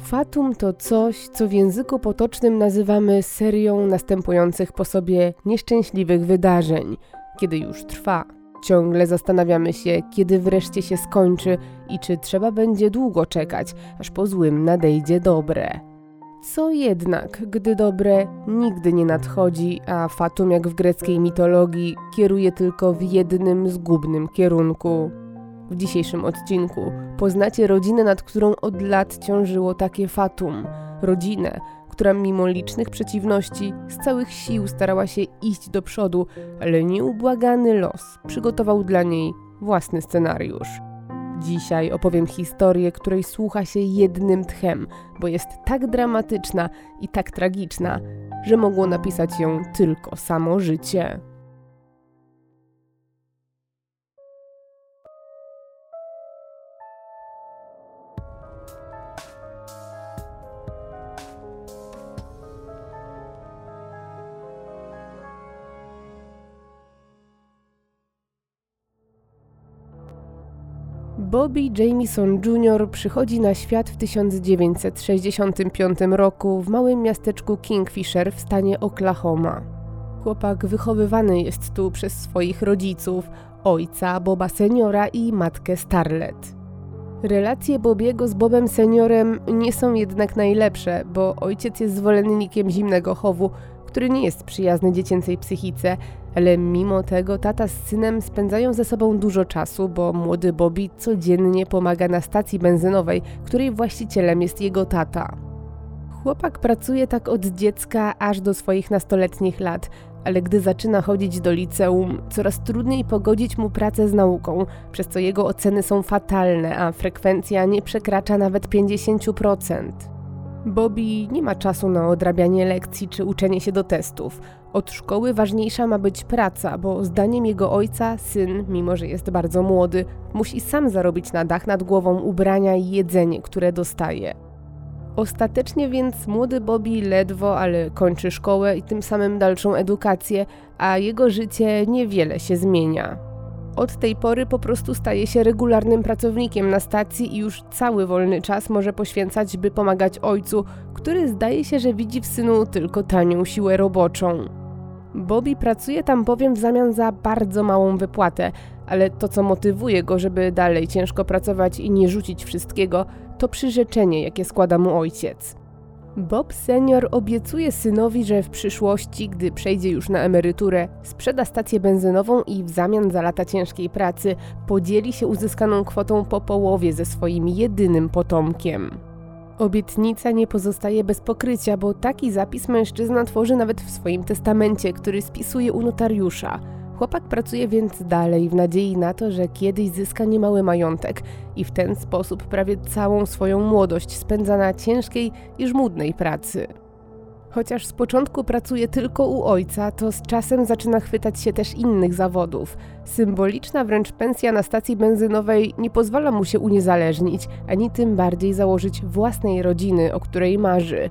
Fatum to coś, co w języku potocznym nazywamy serią następujących po sobie nieszczęśliwych wydarzeń, kiedy już trwa. Ciągle zastanawiamy się, kiedy wreszcie się skończy i czy trzeba będzie długo czekać, aż po złym nadejdzie dobre. Co jednak, gdy dobre nigdy nie nadchodzi, a fatum jak w greckiej mitologii kieruje tylko w jednym zgubnym kierunku. W dzisiejszym odcinku poznacie rodzinę, nad którą od lat ciążyło takie fatum. Rodzinę, która mimo licznych przeciwności z całych sił starała się iść do przodu, ale nieubłagany los przygotował dla niej własny scenariusz. Dzisiaj opowiem historię, której słucha się jednym tchem, bo jest tak dramatyczna i tak tragiczna, że mogło napisać ją tylko samo życie. Bobby Jamieson Jr. przychodzi na świat w 1965 roku w małym miasteczku Kingfisher w stanie Oklahoma. Chłopak wychowywany jest tu przez swoich rodziców, ojca Boba seniora i matkę Starlet. Relacje Bobiego z Bobem seniorem nie są jednak najlepsze, bo ojciec jest zwolennikiem zimnego chowu, który nie jest przyjazny dziecięcej psychice, ale mimo tego tata z synem spędzają ze sobą dużo czasu, bo młody Bobby codziennie pomaga na stacji benzynowej, której właścicielem jest jego tata. Chłopak pracuje tak od dziecka aż do swoich nastoletnich lat, ale gdy zaczyna chodzić do liceum, coraz trudniej pogodzić mu pracę z nauką, przez co jego oceny są fatalne, a frekwencja nie przekracza nawet 50%. Bobby nie ma czasu na odrabianie lekcji czy uczenie się do testów. Od szkoły ważniejsza ma być praca, bo zdaniem jego ojca, syn, mimo że jest bardzo młody, musi sam zarobić na dach nad głową ubrania i jedzenie, które dostaje. Ostatecznie więc młody Bobby ledwo, ale kończy szkołę i tym samym dalszą edukację, a jego życie niewiele się zmienia. Od tej pory po prostu staje się regularnym pracownikiem na stacji i już cały wolny czas może poświęcać, by pomagać ojcu, który zdaje się, że widzi w synu tylko tanią siłę roboczą. Bobby pracuje tam bowiem w zamian za bardzo małą wypłatę, ale to co motywuje go, żeby dalej ciężko pracować i nie rzucić wszystkiego, to przyrzeczenie, jakie składa mu ojciec. Bob senior obiecuje synowi, że w przyszłości, gdy przejdzie już na emeryturę, sprzeda stację benzynową i w zamian za lata ciężkiej pracy podzieli się uzyskaną kwotą po połowie ze swoim jedynym potomkiem. Obietnica nie pozostaje bez pokrycia, bo taki zapis mężczyzna tworzy nawet w swoim testamencie, który spisuje u notariusza – Chłopak pracuje więc dalej w nadziei na to, że kiedyś zyska niemały majątek i w ten sposób prawie całą swoją młodość spędza na ciężkiej i żmudnej pracy. Chociaż z początku pracuje tylko u ojca, to z czasem zaczyna chwytać się też innych zawodów. Symboliczna wręcz pensja na stacji benzynowej nie pozwala mu się uniezależnić, ani tym bardziej założyć własnej rodziny, o której marzy.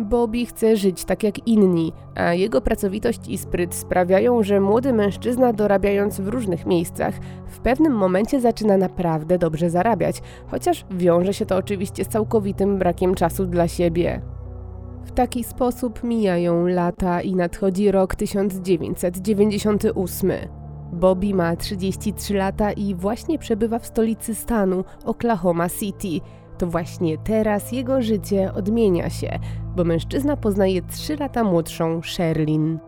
Bobby chce żyć tak jak inni, a jego pracowitość i spryt sprawiają, że młody mężczyzna dorabiając w różnych miejscach, w pewnym momencie zaczyna naprawdę dobrze zarabiać, chociaż wiąże się to oczywiście z całkowitym brakiem czasu dla siebie. W taki sposób mijają lata i nadchodzi rok 1998. Bobby ma 33 lata i właśnie przebywa w stolicy stanu, Oklahoma City. To właśnie teraz jego życie odmienia się, bo mężczyzna poznaje 3 lata młodszą Sherlin.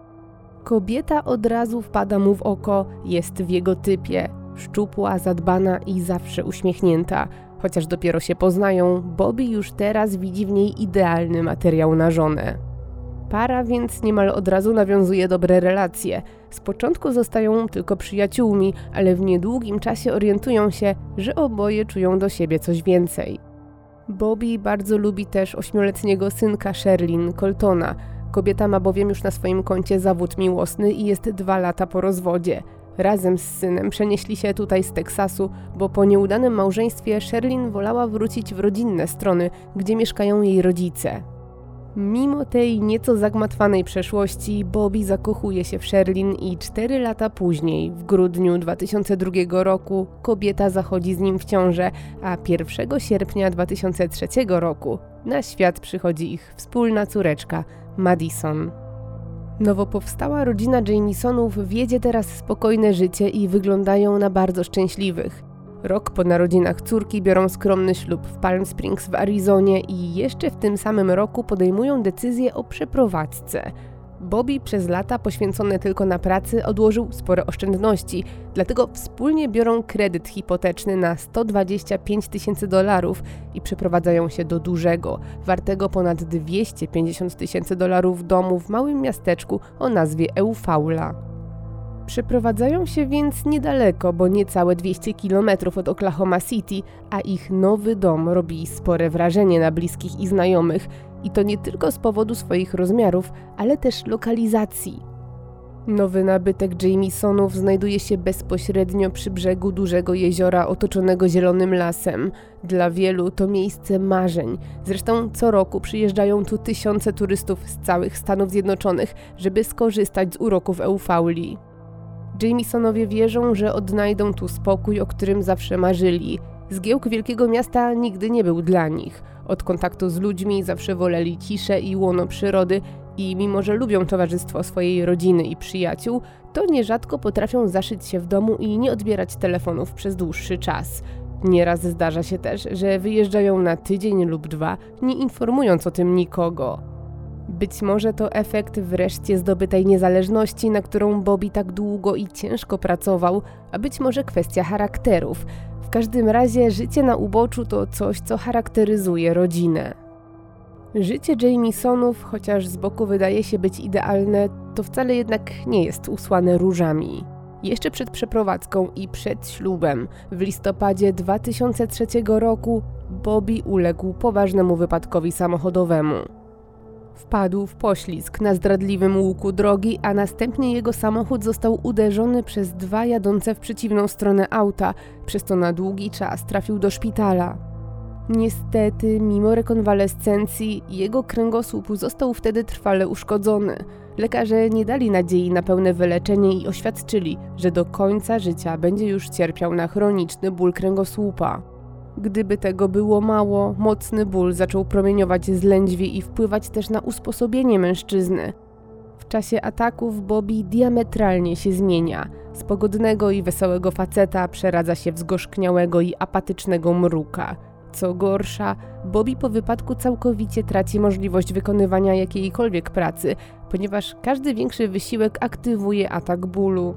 Kobieta od razu wpada mu w oko, jest w jego typie, szczupła, zadbana i zawsze uśmiechnięta. Chociaż dopiero się poznają, Bobby już teraz widzi w niej idealny materiał na żonę. Para więc niemal od razu nawiązuje dobre relacje. Z początku zostają tylko przyjaciółmi, ale w niedługim czasie orientują się, że oboje czują do siebie coś więcej. Bobby bardzo lubi też ośmioletniego synka Sherlin, Coltona. Kobieta ma bowiem już na swoim koncie zawód miłosny i jest dwa lata po rozwodzie. Razem z synem przenieśli się tutaj z Teksasu, bo po nieudanym małżeństwie Sherlin wolała wrócić w rodzinne strony, gdzie mieszkają jej rodzice. Mimo tej nieco zagmatwanej przeszłości, Bobby zakochuje się w Sherlin i cztery lata później, w grudniu 2002 roku, kobieta zachodzi z nim w ciążę, a 1 sierpnia 2003 roku na świat przychodzi ich wspólna córeczka, Madison. Nowo powstała rodzina Jamesonów wiedzie teraz spokojne życie i wyglądają na bardzo szczęśliwych. Rok po narodzinach córki biorą skromny ślub w Palm Springs w Arizonie i jeszcze w tym samym roku podejmują decyzję o przeprowadzce. Bobby przez lata poświęcone tylko na pracy odłożył spore oszczędności, dlatego wspólnie biorą kredyt hipoteczny na 125 tysięcy dolarów i przeprowadzają się do dużego, wartego ponad 250 tysięcy dolarów domu w małym miasteczku o nazwie Eufaula. Przeprowadzają się więc niedaleko, bo niecałe 200 km od Oklahoma City, a ich nowy dom robi spore wrażenie na bliskich i znajomych, i to nie tylko z powodu swoich rozmiarów, ale też lokalizacji. Nowy nabytek Jamesonów znajduje się bezpośrednio przy brzegu dużego jeziora otoczonego zielonym lasem. Dla wielu to miejsce marzeń. Zresztą co roku przyjeżdżają tu tysiące turystów z całych Stanów Zjednoczonych, żeby skorzystać z uroków Eufaulii. Jamesonowie wierzą, że odnajdą tu spokój, o którym zawsze marzyli. Zgiełk wielkiego miasta nigdy nie był dla nich. Od kontaktu z ludźmi zawsze woleli ciszę i łono przyrody i mimo, że lubią towarzystwo swojej rodziny i przyjaciół, to nierzadko potrafią zaszyć się w domu i nie odbierać telefonów przez dłuższy czas. Nieraz zdarza się też, że wyjeżdżają na tydzień lub dwa, nie informując o tym nikogo. Być może to efekt wreszcie zdobytej niezależności, na którą Bobby tak długo i ciężko pracował, a być może kwestia charakterów. W każdym razie życie na uboczu to coś, co charakteryzuje rodzinę. Życie Jamiesonów, chociaż z boku wydaje się być idealne, to wcale jednak nie jest usłane różami. Jeszcze przed przeprowadzką i przed ślubem, w listopadzie 2003 roku, Bobby uległ poważnemu wypadkowi samochodowemu. Wpadł w poślizg na zdradliwym łuku drogi, a następnie jego samochód został uderzony przez dwa jadące w przeciwną stronę auta, przez co na długi czas trafił do szpitala. Niestety, mimo rekonwalescencji, jego kręgosłup został wtedy trwale uszkodzony. Lekarze nie dali nadziei na pełne wyleczenie i oświadczyli, że do końca życia będzie już cierpiał na chroniczny ból kręgosłupa. Gdyby tego było mało, mocny ból zaczął promieniować z lędźwi i wpływać też na usposobienie mężczyzny. W czasie ataków Bobby diametralnie się zmienia. Z pogodnego i wesołego faceta przeradza się w zgorzkniałego i apatycznego mruka. Co gorsza, Bobby po wypadku całkowicie traci możliwość wykonywania jakiejkolwiek pracy, ponieważ każdy większy wysiłek aktywuje atak bólu.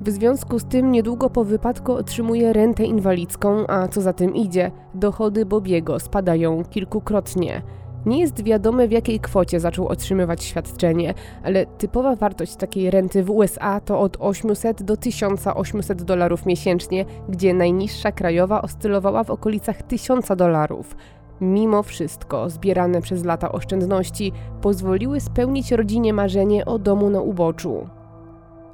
W związku z tym niedługo po wypadku otrzymuje rentę inwalidzką, a co za tym idzie, dochody Bobiego spadają kilkukrotnie. Nie jest wiadome w jakiej kwocie zaczął otrzymywać świadczenie, ale typowa wartość takiej renty w USA to od 800 do 1800 dolarów miesięcznie, gdzie najniższa krajowa oscylowała w okolicach 1000 dolarów. Mimo wszystko, zbierane przez lata oszczędności pozwoliły spełnić rodzinie marzenie o domu na uboczu.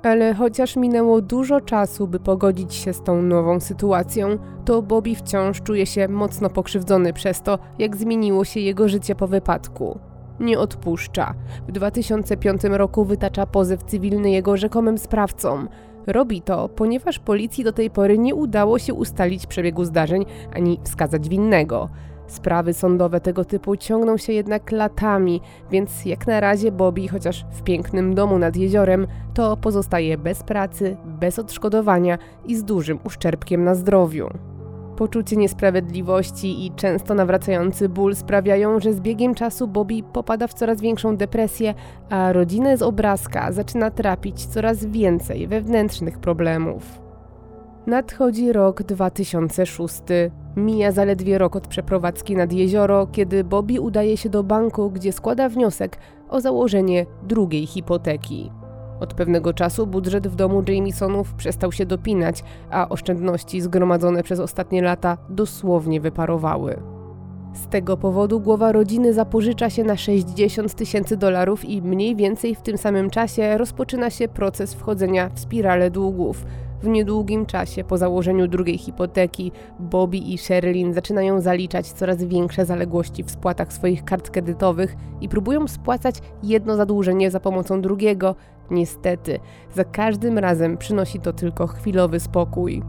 Ale chociaż minęło dużo czasu, by pogodzić się z tą nową sytuacją, to Bobby wciąż czuje się mocno pokrzywdzony przez to, jak zmieniło się jego życie po wypadku. Nie odpuszcza. W 2005 roku wytacza pozew cywilny jego rzekomym sprawcom. Robi to, ponieważ policji do tej pory nie udało się ustalić przebiegu zdarzeń ani wskazać winnego. Sprawy sądowe tego typu ciągną się jednak latami, więc jak na razie Bobby, chociaż w pięknym domu nad jeziorem, to pozostaje bez pracy, bez odszkodowania i z dużym uszczerbkiem na zdrowiu. Poczucie niesprawiedliwości i często nawracający ból sprawiają, że z biegiem czasu Bobby popada w coraz większą depresję, a rodzinę z obrazka zaczyna trapić coraz więcej wewnętrznych problemów. Nadchodzi rok 2006. Mija zaledwie rok od przeprowadzki nad jezioro, kiedy Bobby udaje się do banku, gdzie składa wniosek o założenie drugiej hipoteki. Od pewnego czasu budżet w domu Jamesonów przestał się dopinać, a oszczędności zgromadzone przez ostatnie lata dosłownie wyparowały. Z tego powodu głowa rodziny zapożycza się na 60 tysięcy dolarów i mniej więcej w tym samym czasie rozpoczyna się proces wchodzenia w spiralę długów – W niedługim czasie po założeniu drugiej hipoteki Bobby i Sherilyn zaczynają zaliczać coraz większe zaległości w spłatach swoich kart kredytowych i próbują spłacać jedno zadłużenie za pomocą drugiego. Niestety, za każdym razem przynosi to tylko chwilowy spokój.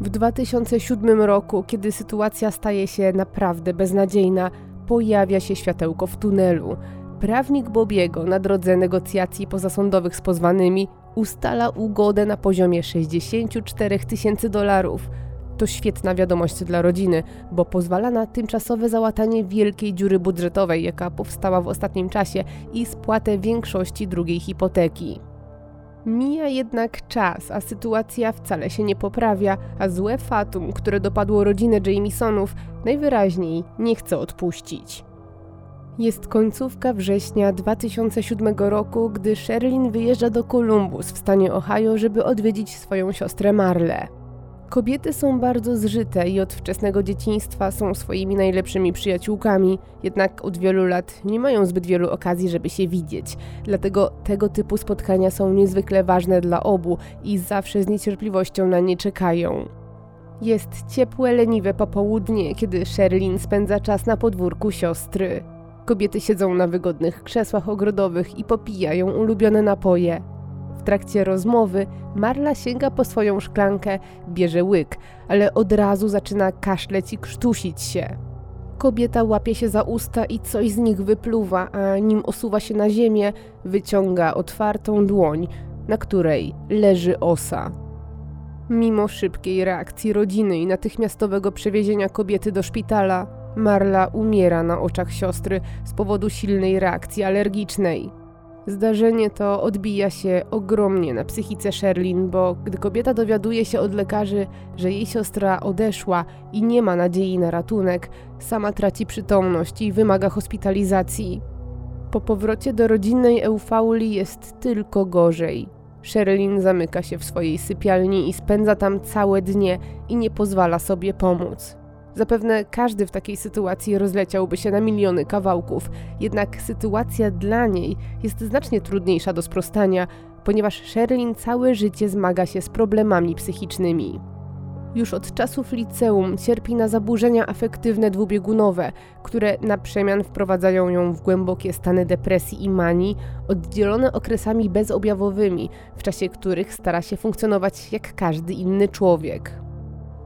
W 2007 roku, kiedy sytuacja staje się naprawdę beznadziejna, pojawia się światełko w tunelu. Prawnik Bobiego na drodze negocjacji pozasądowych z pozwanymi ustala ugodę na poziomie 64 tysięcy dolarów. To świetna wiadomość dla rodziny, bo pozwala na tymczasowe załatanie wielkiej dziury budżetowej, jaka powstała w ostatnim czasie i spłatę większości drugiej hipoteki. Mija jednak czas, a sytuacja wcale się nie poprawia, a złe fatum, które dopadło rodzinę Jamesonów, najwyraźniej nie chce odpuścić. Jest końcówka września 2007 roku, gdy Sherlin wyjeżdża do Columbus w stanie Ohio, żeby odwiedzić swoją siostrę Marlę. Kobiety są bardzo zżyte i od wczesnego dzieciństwa są swoimi najlepszymi przyjaciółkami, jednak od wielu lat nie mają zbyt wielu okazji, żeby się widzieć. Dlatego tego typu spotkania są niezwykle ważne dla obu i zawsze z niecierpliwością na nie czekają. Jest ciepłe, leniwe popołudnie, kiedy Sherlin spędza czas na podwórku siostry. Kobiety siedzą na wygodnych krzesłach ogrodowych i popijają ulubione napoje. W trakcie rozmowy Marla sięga po swoją szklankę, bierze łyk, ale od razu zaczyna kaszleć i krztusić się. Kobieta łapie się za usta i coś z nich wypluwa, a nim osuwa się na ziemię, wyciąga otwartą dłoń, na której leży osa. Mimo szybkiej reakcji rodziny i natychmiastowego przewiezienia kobiety do szpitala, Marla umiera na oczach siostry z powodu silnej reakcji alergicznej. Zdarzenie to odbija się ogromnie na psychice Sherlin, bo gdy kobieta dowiaduje się od lekarzy, że jej siostra odeszła i nie ma nadziei na ratunek, sama traci przytomność i wymaga hospitalizacji. Po powrocie do rodzinnej Eufauli jest tylko gorzej. Sherlin zamyka się w swojej sypialni i spędza tam całe dnie i nie pozwala sobie pomóc. Zapewne każdy w takiej sytuacji rozleciałby się na miliony kawałków, jednak sytuacja dla niej jest znacznie trudniejsza do sprostania, ponieważ Sherlin całe życie zmaga się z problemami psychicznymi. Już od czasów liceum cierpi na zaburzenia afektywne dwubiegunowe, które na przemian wprowadzają ją w głębokie stany depresji i manii, oddzielone okresami bezobjawowymi, w czasie których stara się funkcjonować jak każdy inny człowiek.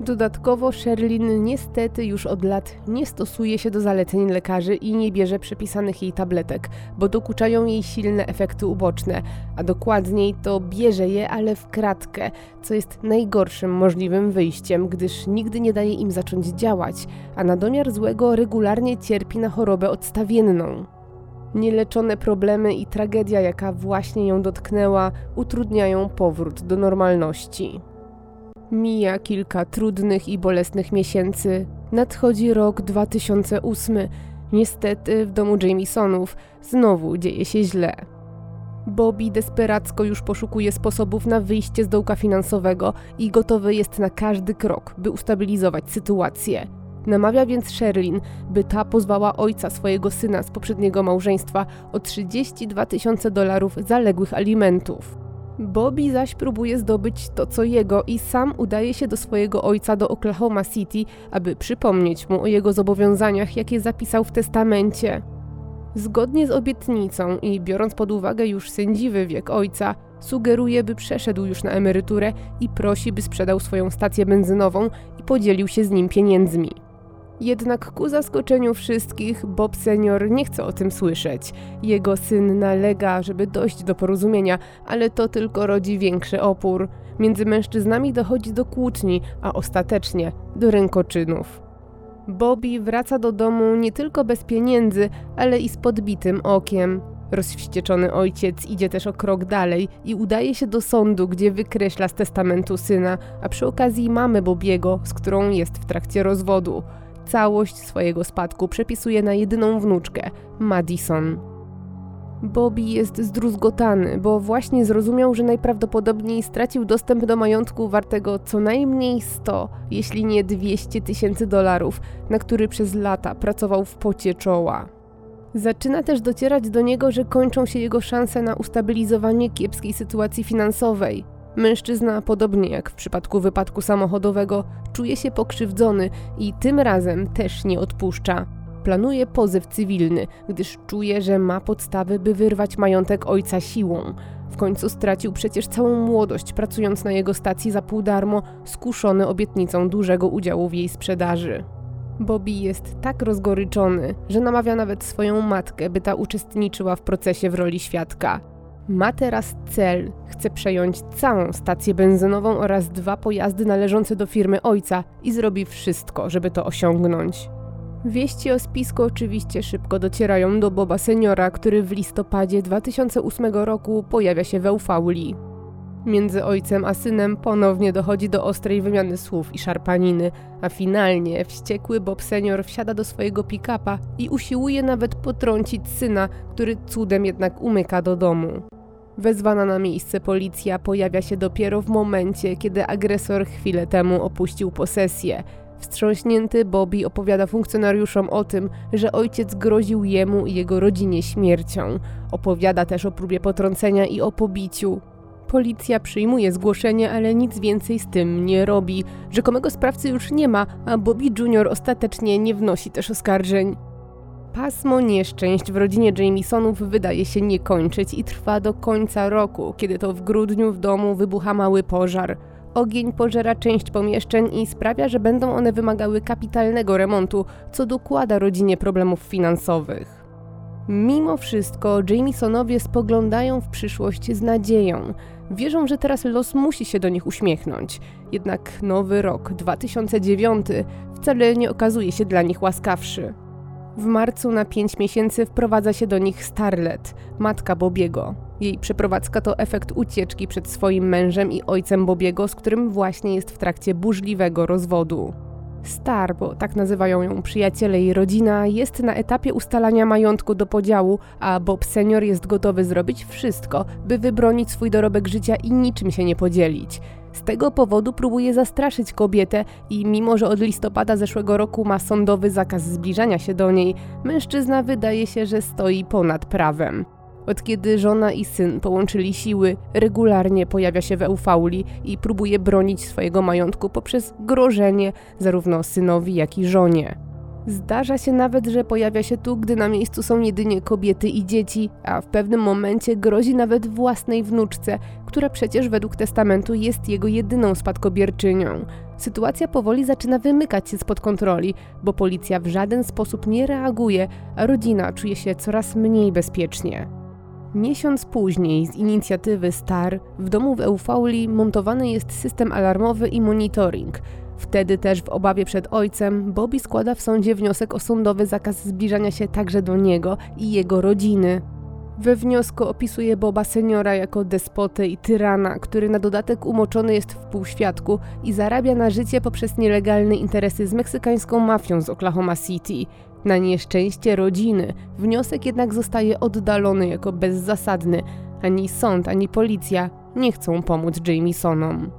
Dodatkowo Sherlin niestety już od lat nie stosuje się do zaleceń lekarzy i nie bierze przepisanych jej tabletek, bo dokuczają jej silne efekty uboczne, a dokładniej to bierze je, ale w kratkę, co jest najgorszym możliwym wyjściem, gdyż nigdy nie daje im zacząć działać, a na domiar złego regularnie cierpi na chorobę odstawienną. Nieleczone problemy i tragedia, jaka właśnie ją dotknęła, utrudniają powrót do normalności. Mija kilka trudnych i bolesnych miesięcy. Nadchodzi rok 2008. Niestety w domu Jamesonów znowu dzieje się źle. Bobby desperacko już poszukuje sposobów na wyjście z dołka finansowego i gotowy jest na każdy krok, by ustabilizować sytuację. Namawia więc Sherlin, by ta pozwała ojca swojego syna z poprzedniego małżeństwa o 32 tysiące dolarów zaległych alimentów. Bobby zaś próbuje zdobyć to, co jego i sam udaje się do swojego ojca do Oklahoma City, aby przypomnieć mu o jego zobowiązaniach, jakie zapisał w testamencie. Zgodnie z obietnicą i biorąc pod uwagę już sędziwy wiek ojca, sugeruje, by przeszedł już na emeryturę i prosi, by sprzedał swoją stację benzynową i podzielił się z nim pieniędzmi. Jednak ku zaskoczeniu wszystkich, Bob senior nie chce o tym słyszeć. Jego syn nalega, żeby dojść do porozumienia, ale to tylko rodzi większy opór. Między mężczyznami dochodzi do kłótni, a ostatecznie do rękoczynów. Bobby wraca do domu nie tylko bez pieniędzy, ale i z podbitym okiem. Rozwścieczony ojciec idzie też o krok dalej i udaje się do sądu, gdzie wykreśla z testamentu syna, a przy okazji mamy Bobiego, z którą jest w trakcie rozwodu całość swojego spadku przepisuje na jedyną wnuczkę, Madison. Bobby jest zdruzgotany, bo właśnie zrozumiał, że najprawdopodobniej stracił dostęp do majątku wartego co najmniej 100, jeśli nie 200 tysięcy dolarów, na który przez lata pracował w pocie czoła. Zaczyna też docierać do niego, że kończą się jego szanse na ustabilizowanie kiepskiej sytuacji finansowej. Mężczyzna, podobnie jak w przypadku wypadku samochodowego, czuje się pokrzywdzony i tym razem też nie odpuszcza. Planuje pozew cywilny, gdyż czuje, że ma podstawy, by wyrwać majątek ojca siłą. W końcu stracił przecież całą młodość, pracując na jego stacji za pół darmo, skuszony obietnicą dużego udziału w jej sprzedaży. Bobby jest tak rozgoryczony, że namawia nawet swoją matkę, by ta uczestniczyła w procesie w roli świadka. Ma teraz cel, chce przejąć całą stację benzynową oraz dwa pojazdy należące do firmy ojca i zrobi wszystko, żeby to osiągnąć. Wieści o spisku oczywiście szybko docierają do Boba Seniora, który w listopadzie 2008 roku pojawia się we Eufauli. Między ojcem a synem ponownie dochodzi do ostrej wymiany słów i szarpaniny, a finalnie wściekły Bob senior wsiada do swojego pick-upa i usiłuje nawet potrącić syna, który cudem jednak umyka do domu. Wezwana na miejsce policja pojawia się dopiero w momencie, kiedy agresor chwilę temu opuścił posesję. Wstrząśnięty Bobby opowiada funkcjonariuszom o tym, że ojciec groził jemu i jego rodzinie śmiercią. Opowiada też o próbie potrącenia i o pobiciu. Policja przyjmuje zgłoszenie, ale nic więcej z tym nie robi. Rzekomego sprawcy już nie ma, a Bobby Jr. ostatecznie nie wnosi też oskarżeń. Pasmo nieszczęść w rodzinie Jamesonów wydaje się nie kończyć i trwa do końca roku, kiedy to w grudniu w domu wybucha mały pożar. Ogień pożera część pomieszczeń i sprawia, że będą one wymagały kapitalnego remontu, co dokłada rodzinie problemów finansowych. Mimo wszystko Jamesonowie spoglądają w przyszłość z nadzieją. Wierzą, że teraz los musi się do nich uśmiechnąć. Jednak nowy rok 2009 wcale nie okazuje się dla nich łaskawszy. W marcu na 5 miesięcy wprowadza się do nich Starlet, matka Bobiego. Jej przeprowadzka to efekt ucieczki przed swoim mężem i ojcem Bobiego, z którym właśnie jest w trakcie burzliwego rozwodu. Star, bo tak nazywają ją przyjaciele i rodzina, jest na etapie ustalania majątku do podziału, a Bob senior jest gotowy zrobić wszystko, by wybronić swój dorobek życia i niczym się nie podzielić. Z tego powodu próbuje zastraszyć kobietę i mimo, że od listopada zeszłego roku ma sądowy zakaz zbliżania się do niej, mężczyzna wydaje się, że stoi ponad prawem. Od kiedy żona i syn połączyli siły, regularnie pojawia się w Eufauli i próbuje bronić swojego majątku poprzez grożenie zarówno synowi, jak i żonie. Zdarza się nawet, że pojawia się tu, gdy na miejscu są jedynie kobiety i dzieci, a w pewnym momencie grozi nawet własnej wnuczce, która przecież według testamentu jest jego jedyną spadkobierczynią. Sytuacja powoli zaczyna wymykać się spod kontroli, bo policja w żaden sposób nie reaguje, a rodzina czuje się coraz mniej bezpiecznie. Miesiąc później z inicjatywy STAR w domu w Eufauli montowany jest system alarmowy i monitoring. Wtedy też w obawie przed ojcem Bobby składa w sądzie wniosek o sądowy zakaz zbliżania się także do niego i jego rodziny. We wniosku opisuje Boba seniora jako despotę i tyrana, który na dodatek umoczony jest w półświadku i zarabia na życie poprzez nielegalne interesy z meksykańską mafią z Oklahoma City. Na nieszczęście rodziny wniosek jednak zostaje oddalony jako bezzasadny. Ani sąd, ani policja nie chcą pomóc Jamesonom.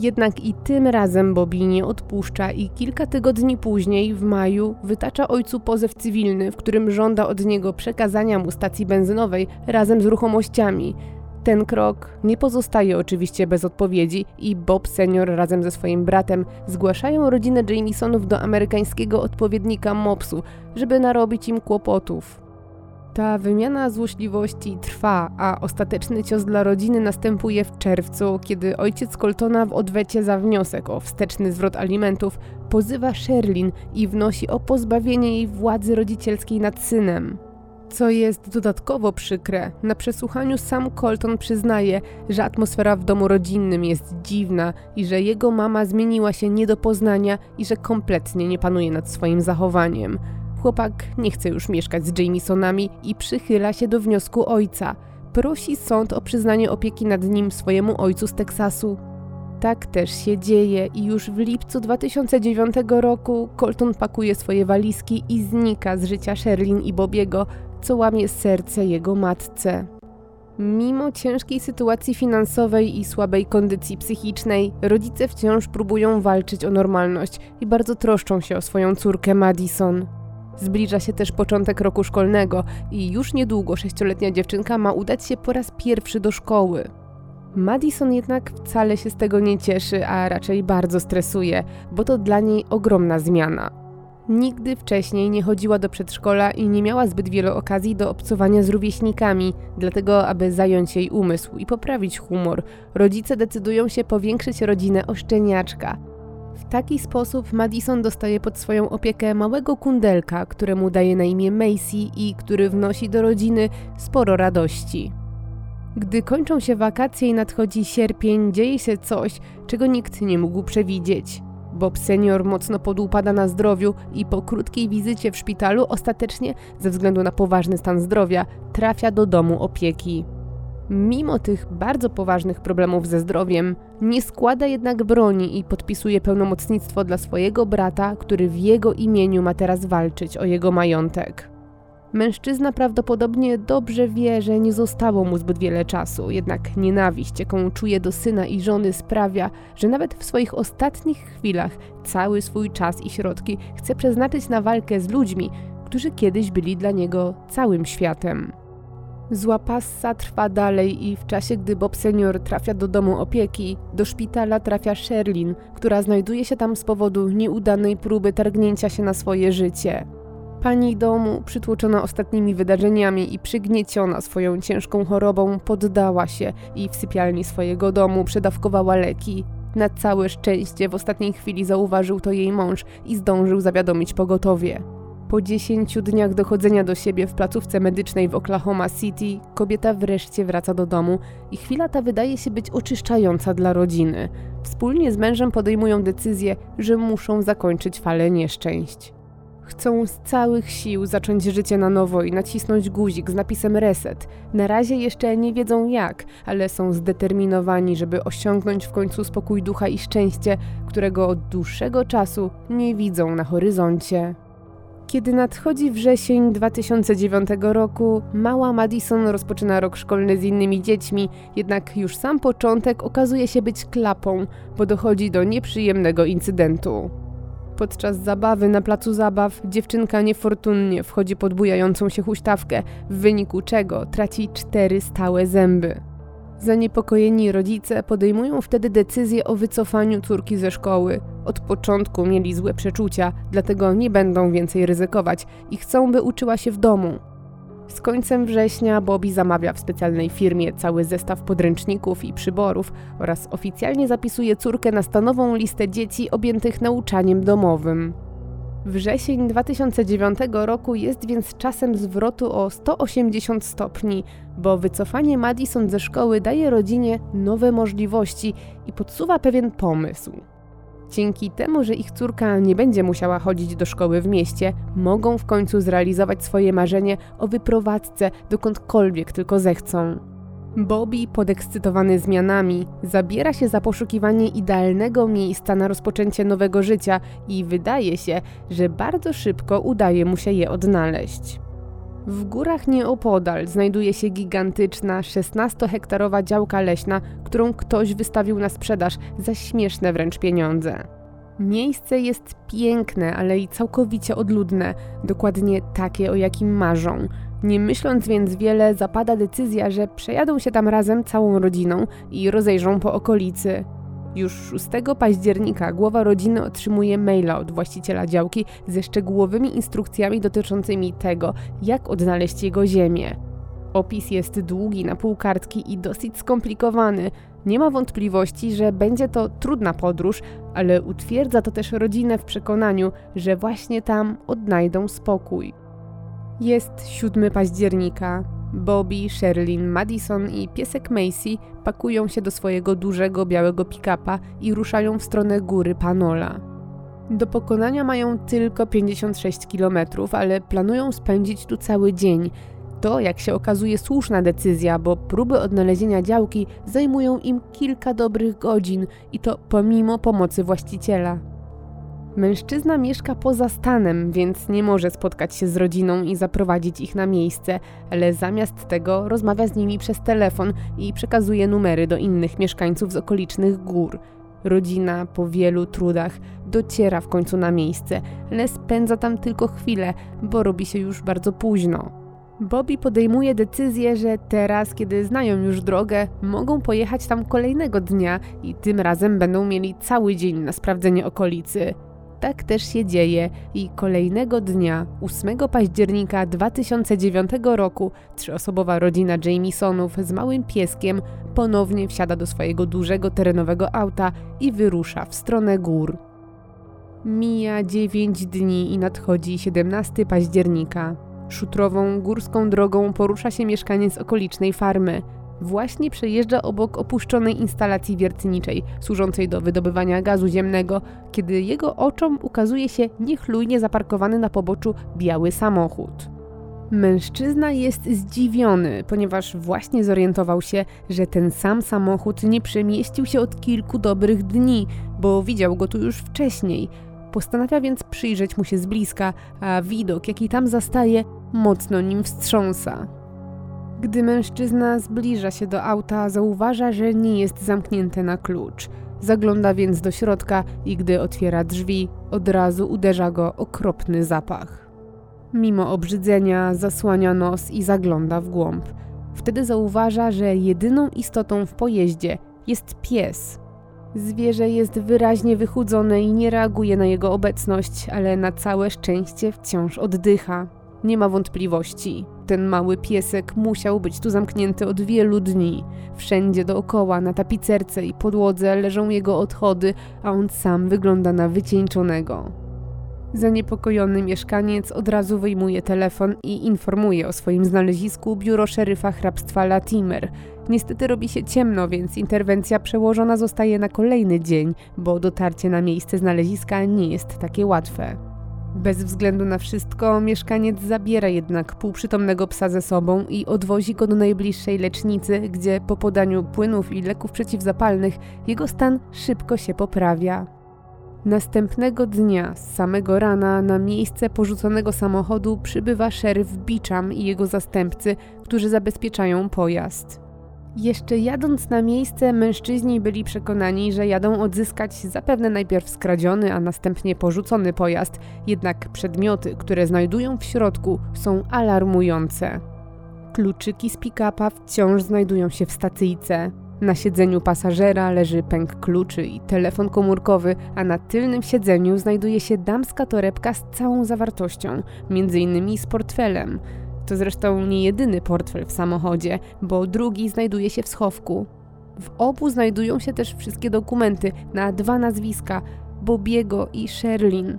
Jednak i tym razem Bobby nie odpuszcza i kilka tygodni później, w maju, wytacza ojcu pozew cywilny, w którym żąda od niego przekazania mu stacji benzynowej razem z ruchomościami. Ten krok nie pozostaje oczywiście bez odpowiedzi i Bob senior razem ze swoim bratem zgłaszają rodzinę Jamesonów do amerykańskiego odpowiednika MOPS-u, żeby narobić im kłopotów. Ta wymiana złośliwości trwa, a ostateczny cios dla rodziny następuje w czerwcu, kiedy ojciec Coltona w odwecie za wniosek o wsteczny zwrot alimentów pozywa Sherlin i wnosi o pozbawienie jej władzy rodzicielskiej nad synem. Co jest dodatkowo przykre, na przesłuchaniu sam Colton przyznaje, że atmosfera w domu rodzinnym jest dziwna i że jego mama zmieniła się nie do poznania i że kompletnie nie panuje nad swoim zachowaniem. Chłopak nie chce już mieszkać z Jamesonami i przychyla się do wniosku ojca. Prosi sąd o przyznanie opieki nad nim swojemu ojcu z Teksasu. Tak też się dzieje i już w lipcu 2009 roku Colton pakuje swoje walizki i znika z życia Sherlin i Bobiego, co łamie serce jego matce. Mimo ciężkiej sytuacji finansowej i słabej kondycji psychicznej, rodzice wciąż próbują walczyć o normalność i bardzo troszczą się o swoją córkę Madison. Zbliża się też początek roku szkolnego i już niedługo sześcioletnia dziewczynka ma udać się po raz pierwszy do szkoły. Madison jednak wcale się z tego nie cieszy, a raczej bardzo stresuje, bo to dla niej ogromna zmiana. Nigdy wcześniej nie chodziła do przedszkola i nie miała zbyt wiele okazji do obcowania z rówieśnikami, dlatego aby zająć jej umysł i poprawić humor, rodzice decydują się powiększyć rodzinę o szczeniaczka. W taki sposób Madison dostaje pod swoją opiekę małego kundelka, któremu daje na imię Macy i który wnosi do rodziny sporo radości. Gdy kończą się wakacje i nadchodzi sierpień, dzieje się coś, czego nikt nie mógł przewidzieć. Bob senior mocno podupada na zdrowiu i po krótkiej wizycie w szpitalu ostatecznie, ze względu na poważny stan zdrowia, trafia do domu opieki. Mimo tych bardzo poważnych problemów ze zdrowiem, nie składa jednak broni i podpisuje pełnomocnictwo dla swojego brata, który w jego imieniu ma teraz walczyć o jego majątek. Mężczyzna prawdopodobnie dobrze wie, że nie zostało mu zbyt wiele czasu, jednak nienawiść, jaką czuje do syna i żony, sprawia, że nawet w swoich ostatnich chwilach cały swój czas i środki chce przeznaczyć na walkę z ludźmi, którzy kiedyś byli dla niego całym światem. Zła passa trwa dalej i w czasie, gdy Bob senior trafia do domu opieki, do szpitala trafia Sherlin, która znajduje się tam z powodu nieudanej próby targnięcia się na swoje życie. Pani domu, przytłoczona ostatnimi wydarzeniami i przygnieciona swoją ciężką chorobą, poddała się i w sypialni swojego domu przedawkowała leki. Na całe szczęście w ostatniej chwili zauważył to jej mąż i zdążył zawiadomić pogotowie. Po dziesięciu dniach dochodzenia do siebie w placówce medycznej w Oklahoma City, kobieta wreszcie wraca do domu i chwila ta wydaje się być oczyszczająca dla rodziny. Wspólnie z mężem podejmują decyzję, że muszą zakończyć falę nieszczęść. Chcą z całych sił zacząć życie na nowo i nacisnąć guzik z napisem reset. Na razie jeszcze nie wiedzą jak, ale są zdeterminowani, żeby osiągnąć w końcu spokój ducha i szczęście, którego od dłuższego czasu nie widzą na horyzoncie. Kiedy nadchodzi wrzesień 2009 roku, mała Madison rozpoczyna rok szkolny z innymi dziećmi, jednak już sam początek okazuje się być klapą, bo dochodzi do nieprzyjemnego incydentu. Podczas zabawy na placu zabaw dziewczynka niefortunnie wchodzi pod bujającą się huśtawkę, w wyniku czego traci cztery stałe zęby. Zaniepokojeni rodzice podejmują wtedy decyzję o wycofaniu córki ze szkoły. Od początku mieli złe przeczucia, dlatego nie będą więcej ryzykować i chcą, by uczyła się w domu. Z końcem września Bobby zamawia w specjalnej firmie cały zestaw podręczników i przyborów oraz oficjalnie zapisuje córkę na stanową listę dzieci objętych nauczaniem domowym. Wrzesień 2009 roku jest więc czasem zwrotu o 180 stopni, bo wycofanie Madison ze szkoły daje rodzinie nowe możliwości i podsuwa pewien pomysł. Dzięki temu, że ich córka nie będzie musiała chodzić do szkoły w mieście, mogą w końcu zrealizować swoje marzenie o wyprowadzce dokądkolwiek tylko zechcą. Bobby, podekscytowany zmianami, zabiera się za poszukiwanie idealnego miejsca na rozpoczęcie nowego życia i wydaje się, że bardzo szybko udaje mu się je odnaleźć. W górach nieopodal znajduje się gigantyczna, 16-hektarowa działka leśna, którą ktoś wystawił na sprzedaż za śmieszne wręcz pieniądze. Miejsce jest piękne, ale i całkowicie odludne, dokładnie takie, o jakim marzą. Nie myśląc więc wiele, zapada decyzja, że przejadą się tam razem całą rodziną i rozejrzą po okolicy. Już 6 października głowa rodziny otrzymuje maila od właściciela działki ze szczegółowymi instrukcjami dotyczącymi tego, jak odnaleźć jego ziemię. Opis jest długi na pół kartki i dosyć skomplikowany. Nie ma wątpliwości, że będzie to trudna podróż, ale utwierdza to też rodzinę w przekonaniu, że właśnie tam odnajdą spokój. Jest 7 października. Bobby, Sherlyn, Madison i piesek Macy pakują się do swojego dużego białego pick-upa i ruszają w stronę góry Panola. Do pokonania mają tylko 56 km, ale planują spędzić tu cały dzień. To, jak się okazuje, słuszna decyzja, bo próby odnalezienia działki zajmują im kilka dobrych godzin i to pomimo pomocy właściciela. Mężczyzna mieszka poza stanem, więc nie może spotkać się z rodziną i zaprowadzić ich na miejsce, ale zamiast tego rozmawia z nimi przez telefon i przekazuje numery do innych mieszkańców z okolicznych gór. Rodzina po wielu trudach dociera w końcu na miejsce, ale spędza tam tylko chwilę, bo robi się już bardzo późno. Bobby podejmuje decyzję, że teraz, kiedy znają już drogę, mogą pojechać tam kolejnego dnia i tym razem będą mieli cały dzień na sprawdzenie okolicy. Tak też się dzieje i kolejnego dnia, 8 października 2009 roku, trzyosobowa rodzina Jamisonów z małym pieskiem ponownie wsiada do swojego dużego terenowego auta i wyrusza w stronę gór. Mija 9 dni i nadchodzi 17 października. Szutrową górską drogą porusza się mieszkaniec okolicznej farmy. Właśnie przejeżdża obok opuszczonej instalacji wiertniczej, służącej do wydobywania gazu ziemnego, kiedy jego oczom ukazuje się niechlujnie zaparkowany na poboczu biały samochód. Mężczyzna jest zdziwiony, ponieważ właśnie zorientował się, że ten sam samochód nie przemieścił się od kilku dobrych dni, bo widział go tu już wcześniej. Postanawia więc przyjrzeć mu się z bliska, a widok, jaki tam zastaje, mocno nim wstrząsa. Gdy mężczyzna zbliża się do auta, zauważa, że nie jest zamknięte na klucz. Zagląda więc do środka i gdy otwiera drzwi, od razu uderza go okropny zapach. Mimo obrzydzenia zasłania nos i zagląda w głąb. Wtedy zauważa, że jedyną istotą w pojeździe jest pies. Zwierzę jest wyraźnie wychudzone i nie reaguje na jego obecność, ale na całe szczęście wciąż oddycha. Nie ma wątpliwości. Ten mały piesek musiał być tu zamknięty od wielu dni. Wszędzie dookoła, na tapicerce i podłodze leżą jego odchody, a on sam wygląda na wycieńczonego. Zaniepokojony mieszkaniec od razu wyjmuje telefon i informuje o swoim znalezisku biuro szeryfa hrabstwa Latimer. Niestety robi się ciemno, więc interwencja przełożona zostaje na kolejny dzień, bo dotarcie na miejsce znaleziska nie jest takie łatwe. Bez względu na wszystko, mieszkaniec zabiera jednak półprzytomnego psa ze sobą i odwozi go do najbliższej lecznicy, gdzie po podaniu płynów i leków przeciwzapalnych jego stan szybko się poprawia. Następnego dnia, z samego rana, na miejsce porzuconego samochodu przybywa szeryf Beecham i jego zastępcy, którzy zabezpieczają pojazd. Jeszcze jadąc na miejsce, mężczyźni byli przekonani, że jadą odzyskać zapewne najpierw skradziony, a następnie porzucony pojazd, jednak przedmioty, które znajdują w środku, są alarmujące. Kluczyki z pick-upa wciąż znajdują się w stacyjce. Na siedzeniu pasażera leży pęk kluczy i telefon komórkowy, a na tylnym siedzeniu znajduje się damska torebka z całą zawartością, m.in. z portfelem. To zresztą nie jedyny portfel w samochodzie, bo drugi znajduje się w schowku. W obu znajdują się też wszystkie dokumenty na dwa nazwiska Bobiego i Sherlin.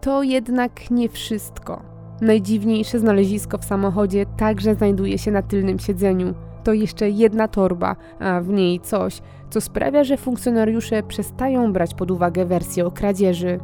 To jednak nie wszystko. Najdziwniejsze znalezisko w samochodzie także znajduje się na tylnym siedzeniu. To jeszcze jedna torba, a w niej coś, co sprawia, że funkcjonariusze przestają brać pod uwagę wersję o kradzieży.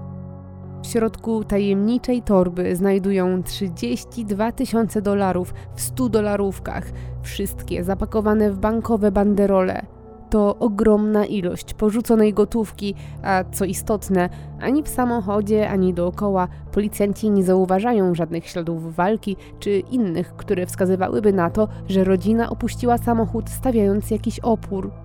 W środku tajemniczej torby znajdują 32 tysiące dolarów w 100 dolarówkach, wszystkie zapakowane w bankowe banderole. To ogromna ilość porzuconej gotówki, a co istotne, ani w samochodzie, ani dookoła policjanci nie zauważają żadnych śladów walki czy innych, które wskazywałyby na to, że rodzina opuściła samochód stawiając jakiś opór.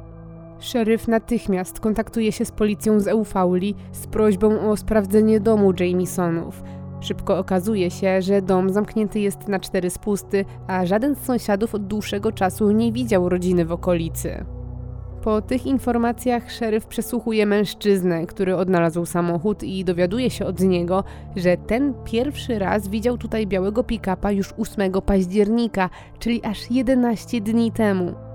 Szeryf natychmiast kontaktuje się z policją z Eufauli z prośbą o sprawdzenie domu Jamisonów. Szybko okazuje się, że dom zamknięty jest na cztery spusty, a żaden z sąsiadów od dłuższego czasu nie widział rodziny w okolicy. Po tych informacjach szeryf przesłuchuje mężczyznę, który odnalazł samochód i dowiaduje się od niego, że ten pierwszy raz widział tutaj białego pick-upa już 8 października, czyli aż 11 dni temu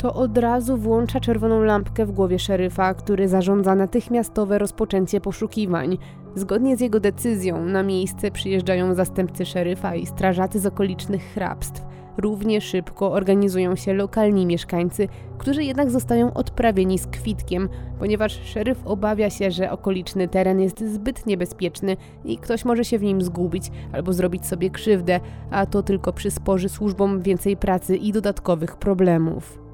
to od razu włącza czerwoną lampkę w głowie szeryfa, który zarządza natychmiastowe rozpoczęcie poszukiwań. Zgodnie z jego decyzją na miejsce przyjeżdżają zastępcy szeryfa i strażacy z okolicznych hrabstw. Równie szybko organizują się lokalni mieszkańcy, którzy jednak zostają odprawieni z kwitkiem, ponieważ szeryf obawia się, że okoliczny teren jest zbyt niebezpieczny i ktoś może się w nim zgubić albo zrobić sobie krzywdę, a to tylko przysporzy służbom więcej pracy i dodatkowych problemów.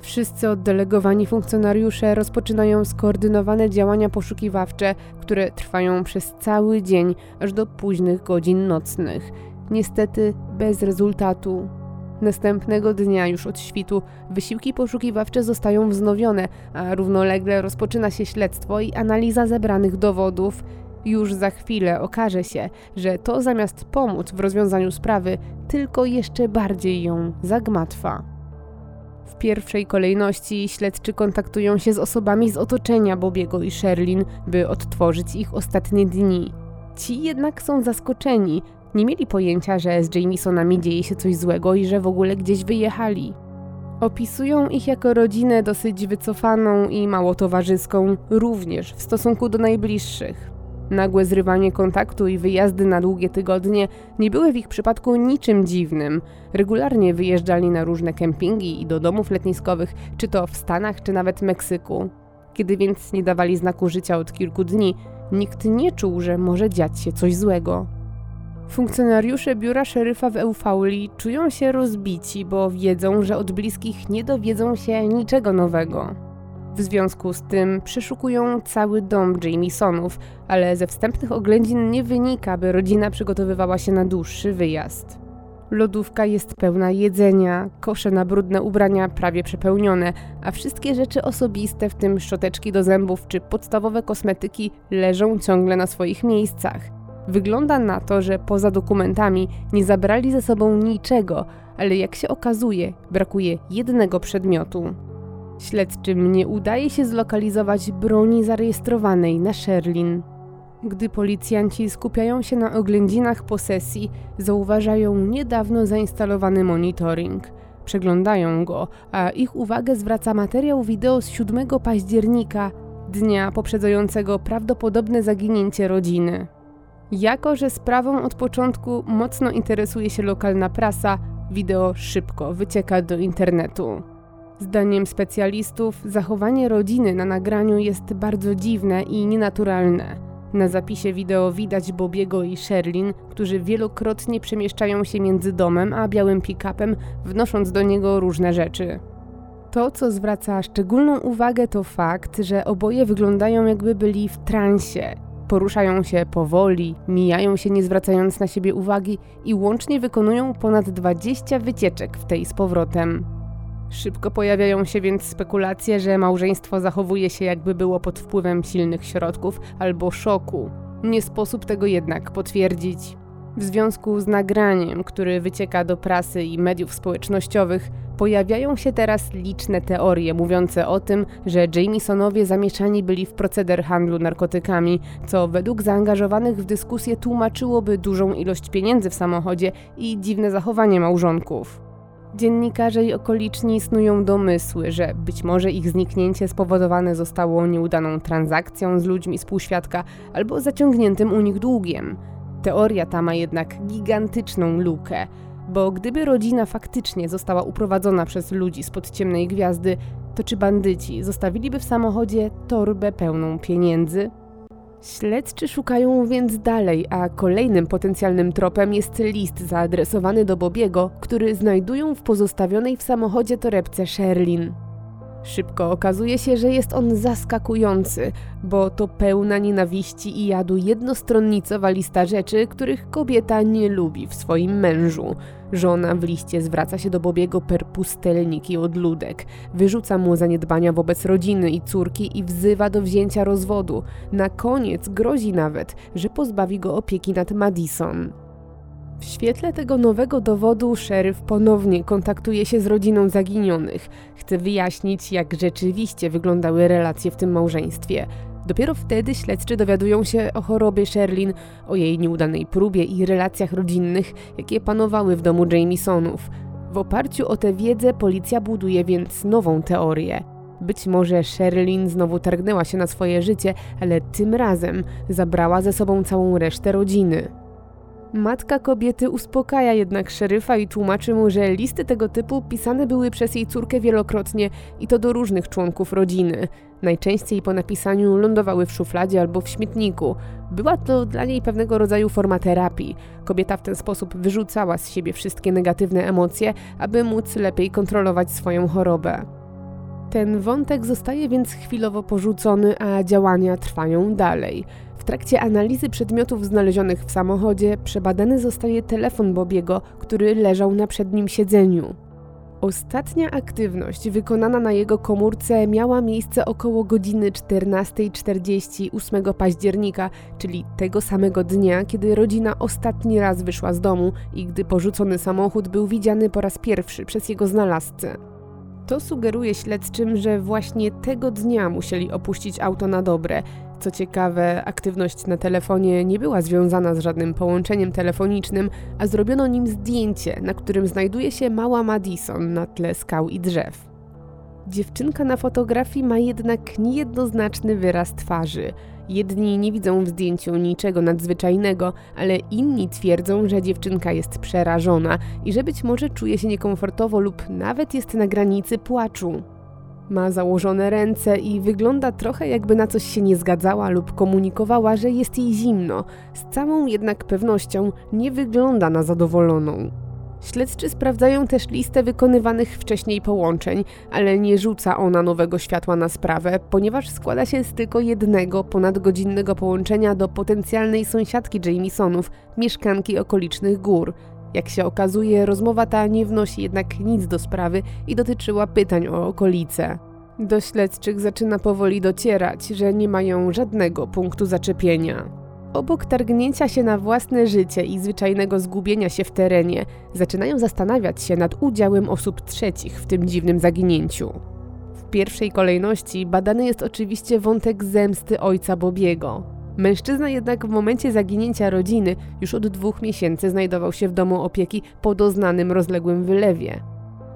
Wszyscy oddelegowani funkcjonariusze rozpoczynają skoordynowane działania poszukiwawcze, które trwają przez cały dzień, aż do późnych godzin nocnych. Niestety bez rezultatu. Następnego dnia, już od świtu, wysiłki poszukiwawcze zostają wznowione, a równolegle rozpoczyna się śledztwo i analiza zebranych dowodów. Już za chwilę okaże się, że to zamiast pomóc w rozwiązaniu sprawy, tylko jeszcze bardziej ją zagmatwa. Pierwszej kolejności śledczy kontaktują się z osobami z otoczenia Bobiego i Sherlin, by odtworzyć ich ostatnie dni. Ci jednak są zaskoczeni. Nie mieli pojęcia, że z Jamesonami dzieje się coś złego i że w ogóle gdzieś wyjechali. Opisują ich jako rodzinę dosyć wycofaną i mało towarzyską, również w stosunku do najbliższych. Nagłe zrywanie kontaktu i wyjazdy na długie tygodnie nie były w ich przypadku niczym dziwnym. Regularnie wyjeżdżali na różne kempingi i do domów letniskowych, czy to w Stanach, czy nawet Meksyku. Kiedy więc nie dawali znaku życia od kilku dni, nikt nie czuł, że może dziać się coś złego. Funkcjonariusze biura szeryfa w Eufauli czują się rozbici, bo wiedzą, że od bliskich nie dowiedzą się niczego nowego. W związku z tym przeszukują cały dom Jamesonów, ale ze wstępnych oględzin nie wynika, by rodzina przygotowywała się na dłuższy wyjazd. Lodówka jest pełna jedzenia, kosze na brudne ubrania prawie przepełnione, a wszystkie rzeczy osobiste, w tym szczoteczki do zębów czy podstawowe kosmetyki, leżą ciągle na swoich miejscach. Wygląda na to, że poza dokumentami nie zabrali ze sobą niczego, ale jak się okazuje, brakuje jednego przedmiotu. Śledczym nie udaje się zlokalizować broni zarejestrowanej na Sherlin. Gdy policjanci skupiają się na oględzinach posesji, zauważają niedawno zainstalowany monitoring. Przeglądają go, a ich uwagę zwraca materiał wideo z 7 października, dnia poprzedzającego prawdopodobne zaginięcie rodziny. Jako, że sprawą od początku mocno interesuje się lokalna prasa, wideo szybko wycieka do internetu. Zdaniem specjalistów, zachowanie rodziny na nagraniu jest bardzo dziwne i nienaturalne. Na zapisie wideo widać Bobiego i Sherlin, którzy wielokrotnie przemieszczają się między domem a białym pick-upem, wnosząc do niego różne rzeczy. To, co zwraca szczególną uwagę, to fakt, że oboje wyglądają jakby byli w transie. Poruszają się powoli, mijają się nie zwracając na siebie uwagi i łącznie wykonują ponad 20 wycieczek w tej z powrotem. Szybko pojawiają się więc spekulacje, że małżeństwo zachowuje się jakby było pod wpływem silnych środków albo szoku. Nie sposób tego jednak potwierdzić. W związku z nagraniem, który wycieka do prasy i mediów społecznościowych, pojawiają się teraz liczne teorie mówiące o tym, że Jamesonowie zamieszani byli w proceder handlu narkotykami, co według zaangażowanych w dyskusję tłumaczyłoby dużą ilość pieniędzy w samochodzie i dziwne zachowanie małżonków. Dziennikarze i okoliczni snują domysły, że być może ich zniknięcie spowodowane zostało nieudaną transakcją z ludźmi z półświadka albo zaciągniętym u nich długiem. Teoria ta ma jednak gigantyczną lukę, bo gdyby rodzina faktycznie została uprowadzona przez ludzi spod ciemnej gwiazdy, to czy bandyci zostawiliby w samochodzie torbę pełną pieniędzy? Śledczy szukają więc dalej, a kolejnym potencjalnym tropem jest list zaadresowany do Bobiego, który znajdują w pozostawionej w samochodzie torebce Sherlin. Szybko okazuje się, że jest on zaskakujący, bo to pełna nienawiści i jadu jednostronnicowa lista rzeczy, których kobieta nie lubi w swoim mężu. Żona w liście zwraca się do Bobiego per pustelnik i odludek, wyrzuca mu zaniedbania wobec rodziny i córki i wzywa do wzięcia rozwodu. Na koniec grozi nawet, że pozbawi go opieki nad Madison. W świetle tego nowego dowodu szeryf ponownie kontaktuje się z rodziną zaginionych. Chce wyjaśnić, jak rzeczywiście wyglądały relacje w tym małżeństwie. Dopiero wtedy śledczy dowiadują się o chorobie Sherlin, o jej nieudanej próbie i relacjach rodzinnych, jakie panowały w domu Jamesonów. W oparciu o tę wiedzę policja buduje więc nową teorię. Być może Sherlin znowu targnęła się na swoje życie, ale tym razem zabrała ze sobą całą resztę rodziny. Matka kobiety uspokaja jednak szeryfa i tłumaczy mu, że listy tego typu pisane były przez jej córkę wielokrotnie i to do różnych członków rodziny. Najczęściej po napisaniu lądowały w szufladzie albo w śmietniku. Była to dla niej pewnego rodzaju forma terapii. Kobieta w ten sposób wyrzucała z siebie wszystkie negatywne emocje, aby móc lepiej kontrolować swoją chorobę. Ten wątek zostaje więc chwilowo porzucony, a działania trwają dalej. Trakcie analizy przedmiotów znalezionych w samochodzie przebadany zostaje telefon Bobiego, który leżał na przednim siedzeniu. Ostatnia aktywność wykonana na jego komórce miała miejsce około godziny 14.40 8 października, czyli tego samego dnia, kiedy rodzina ostatni raz wyszła z domu i gdy porzucony samochód był widziany po raz pierwszy przez jego znalazcę. To sugeruje śledczym, że właśnie tego dnia musieli opuścić auto na dobre. Co ciekawe, aktywność na telefonie nie była związana z żadnym połączeniem telefonicznym, a zrobiono nim zdjęcie, na którym znajduje się mała Madison na tle skał i drzew. Dziewczynka na fotografii ma jednak niejednoznaczny wyraz twarzy. Jedni nie widzą w zdjęciu niczego nadzwyczajnego, ale inni twierdzą, że dziewczynka jest przerażona i że być może czuje się niekomfortowo lub nawet jest na granicy płaczu. Ma założone ręce i wygląda trochę jakby na coś się nie zgadzała lub komunikowała, że jest jej zimno. Z całą jednak pewnością nie wygląda na zadowoloną. Śledczy sprawdzają też listę wykonywanych wcześniej połączeń, ale nie rzuca ona nowego światła na sprawę, ponieważ składa się z tylko jednego ponadgodzinnego połączenia do potencjalnej sąsiadki Jamisonów, mieszkanki okolicznych gór. Jak się okazuje, rozmowa ta nie wnosi jednak nic do sprawy i dotyczyła pytań o okolice. Do śledczych zaczyna powoli docierać, że nie mają żadnego punktu zaczepienia. Obok targnięcia się na własne życie i zwyczajnego zgubienia się w terenie, zaczynają zastanawiać się nad udziałem osób trzecich w tym dziwnym zaginięciu. W pierwszej kolejności badany jest oczywiście wątek zemsty ojca Bobiego. Mężczyzna jednak w momencie zaginięcia rodziny już od dwóch miesięcy znajdował się w domu opieki po doznanym rozległym wylewie.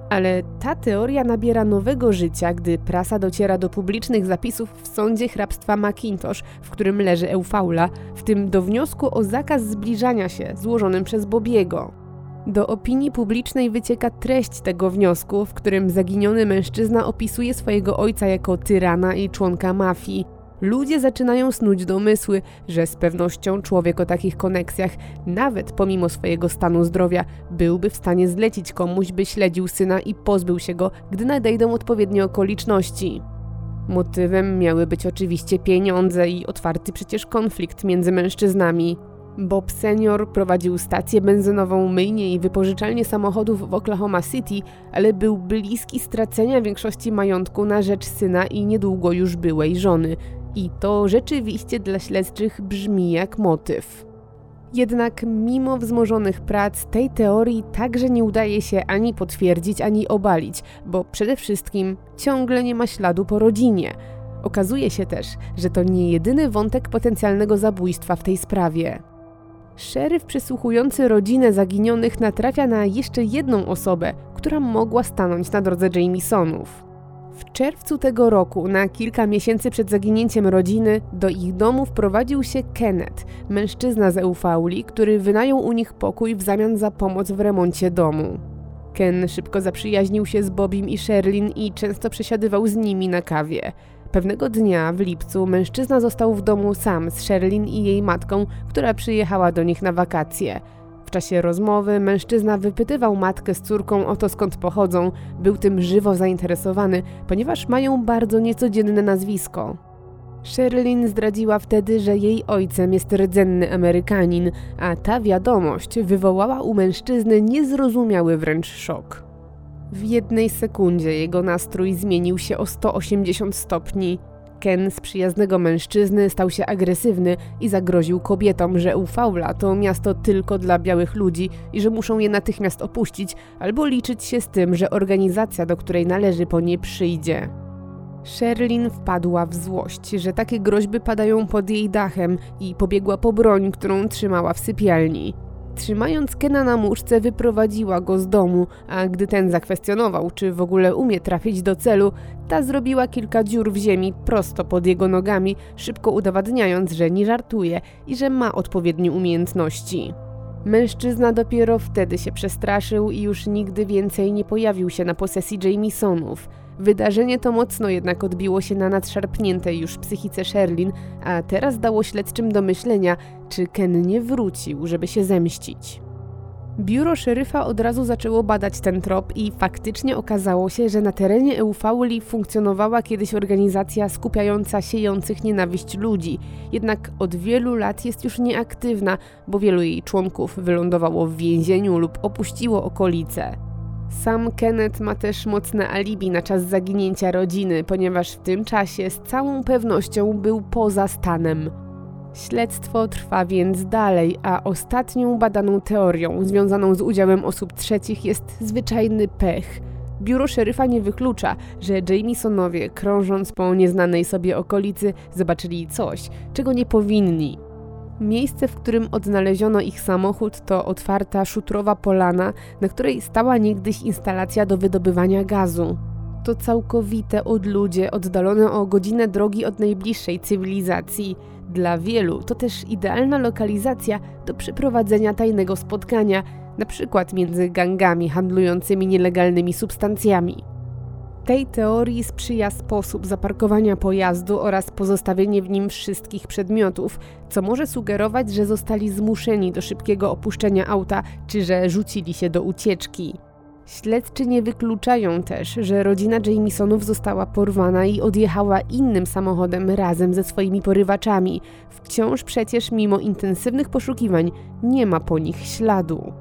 Ale ta teoria nabiera nowego życia, gdy prasa dociera do publicznych zapisów w sądzie hrabstwa Macintosh, w którym leży Eufaula, w tym do wniosku o zakaz zbliżania się złożonym przez Bobiego. Do opinii publicznej wycieka treść tego wniosku, w którym zaginiony mężczyzna opisuje swojego ojca jako tyrana i członka mafii, Ludzie zaczynają snuć domysły, że z pewnością człowiek o takich koneksjach, nawet pomimo swojego stanu zdrowia, byłby w stanie zlecić komuś, by śledził syna i pozbył się go, gdy nadejdą odpowiednie okoliczności. Motywem miały być oczywiście pieniądze i otwarty przecież konflikt między mężczyznami. Bob senior prowadził stację benzynową, myjnię i wypożyczalnię samochodów w Oklahoma City, ale był bliski stracenia większości majątku na rzecz syna i niedługo już byłej żony. I to rzeczywiście dla śledczych brzmi jak motyw. Jednak mimo wzmożonych prac tej teorii także nie udaje się ani potwierdzić, ani obalić, bo przede wszystkim ciągle nie ma śladu po rodzinie. Okazuje się też, że to nie jedyny wątek potencjalnego zabójstwa w tej sprawie. Szeryf przesłuchujący rodzinę zaginionych natrafia na jeszcze jedną osobę, która mogła stanąć na drodze Jamisonów. W czerwcu tego roku, na kilka miesięcy przed zaginięciem rodziny, do ich domu wprowadził się Kenneth, mężczyzna z Eufauli, który wynajął u nich pokój w zamian za pomoc w remoncie domu. Ken szybko zaprzyjaźnił się z Bobim i Sherlin i często przesiadywał z nimi na kawie. Pewnego dnia w lipcu mężczyzna został w domu sam z Sherlin i jej matką, która przyjechała do nich na wakacje. W czasie rozmowy mężczyzna wypytywał matkę z córką o to skąd pochodzą. Był tym żywo zainteresowany, ponieważ mają bardzo niecodzienne nazwisko. Sherlin zdradziła wtedy, że jej ojcem jest rdzenny Amerykanin, a ta wiadomość wywołała u mężczyzny niezrozumiały wręcz szok. W jednej sekundzie jego nastrój zmienił się o 180 stopni. Ken z przyjaznego mężczyzny stał się agresywny i zagroził kobietom, że Ufaula to miasto tylko dla białych ludzi i że muszą je natychmiast opuścić albo liczyć się z tym, że organizacja, do której należy, po nie przyjdzie. Sherlin wpadła w złość, że takie groźby padają pod jej dachem i pobiegła po broń, którą trzymała w sypialni. Trzymając Kena na muszce, wyprowadziła go z domu, a gdy ten zakwestionował, czy w ogóle umie trafić do celu, ta zrobiła kilka dziur w ziemi prosto pod jego nogami, szybko udowadniając, że nie żartuje i że ma odpowiednie umiejętności. Mężczyzna dopiero wtedy się przestraszył i już nigdy więcej nie pojawił się na posesji Jamisonów. Wydarzenie to mocno jednak odbiło się na nadszarpniętej już psychice Sherlin, a teraz dało śledczym do myślenia, czy Ken nie wrócił, żeby się zemścić. Biuro szeryfa od razu zaczęło badać ten trop i faktycznie okazało się, że na terenie Eufauli funkcjonowała kiedyś organizacja skupiająca siejących nienawiść ludzi, jednak od wielu lat jest już nieaktywna, bo wielu jej członków wylądowało w więzieniu lub opuściło okolice. Sam Kenneth ma też mocne alibi na czas zaginięcia rodziny, ponieważ w tym czasie z całą pewnością był poza stanem. Śledztwo trwa więc dalej, a ostatnią badaną teorią związaną z udziałem osób trzecich jest zwyczajny pech. Biuro szeryfa nie wyklucza, że Jamesonowie, krążąc po nieznanej sobie okolicy, zobaczyli coś, czego nie powinni. Miejsce, w którym odnaleziono ich samochód, to otwarta szutrowa polana, na której stała niegdyś instalacja do wydobywania gazu. To całkowite odludzie, oddalone o godzinę drogi od najbliższej cywilizacji. Dla wielu to też idealna lokalizacja do przeprowadzenia tajnego spotkania, na przykład między gangami handlującymi nielegalnymi substancjami. Tej teorii sprzyja sposób zaparkowania pojazdu oraz pozostawienie w nim wszystkich przedmiotów, co może sugerować, że zostali zmuszeni do szybkiego opuszczenia auta czy że rzucili się do ucieczki. Śledczy nie wykluczają też, że rodzina Jamesonów została porwana i odjechała innym samochodem razem ze swoimi porywaczami. Wciąż przecież, mimo intensywnych poszukiwań, nie ma po nich śladu.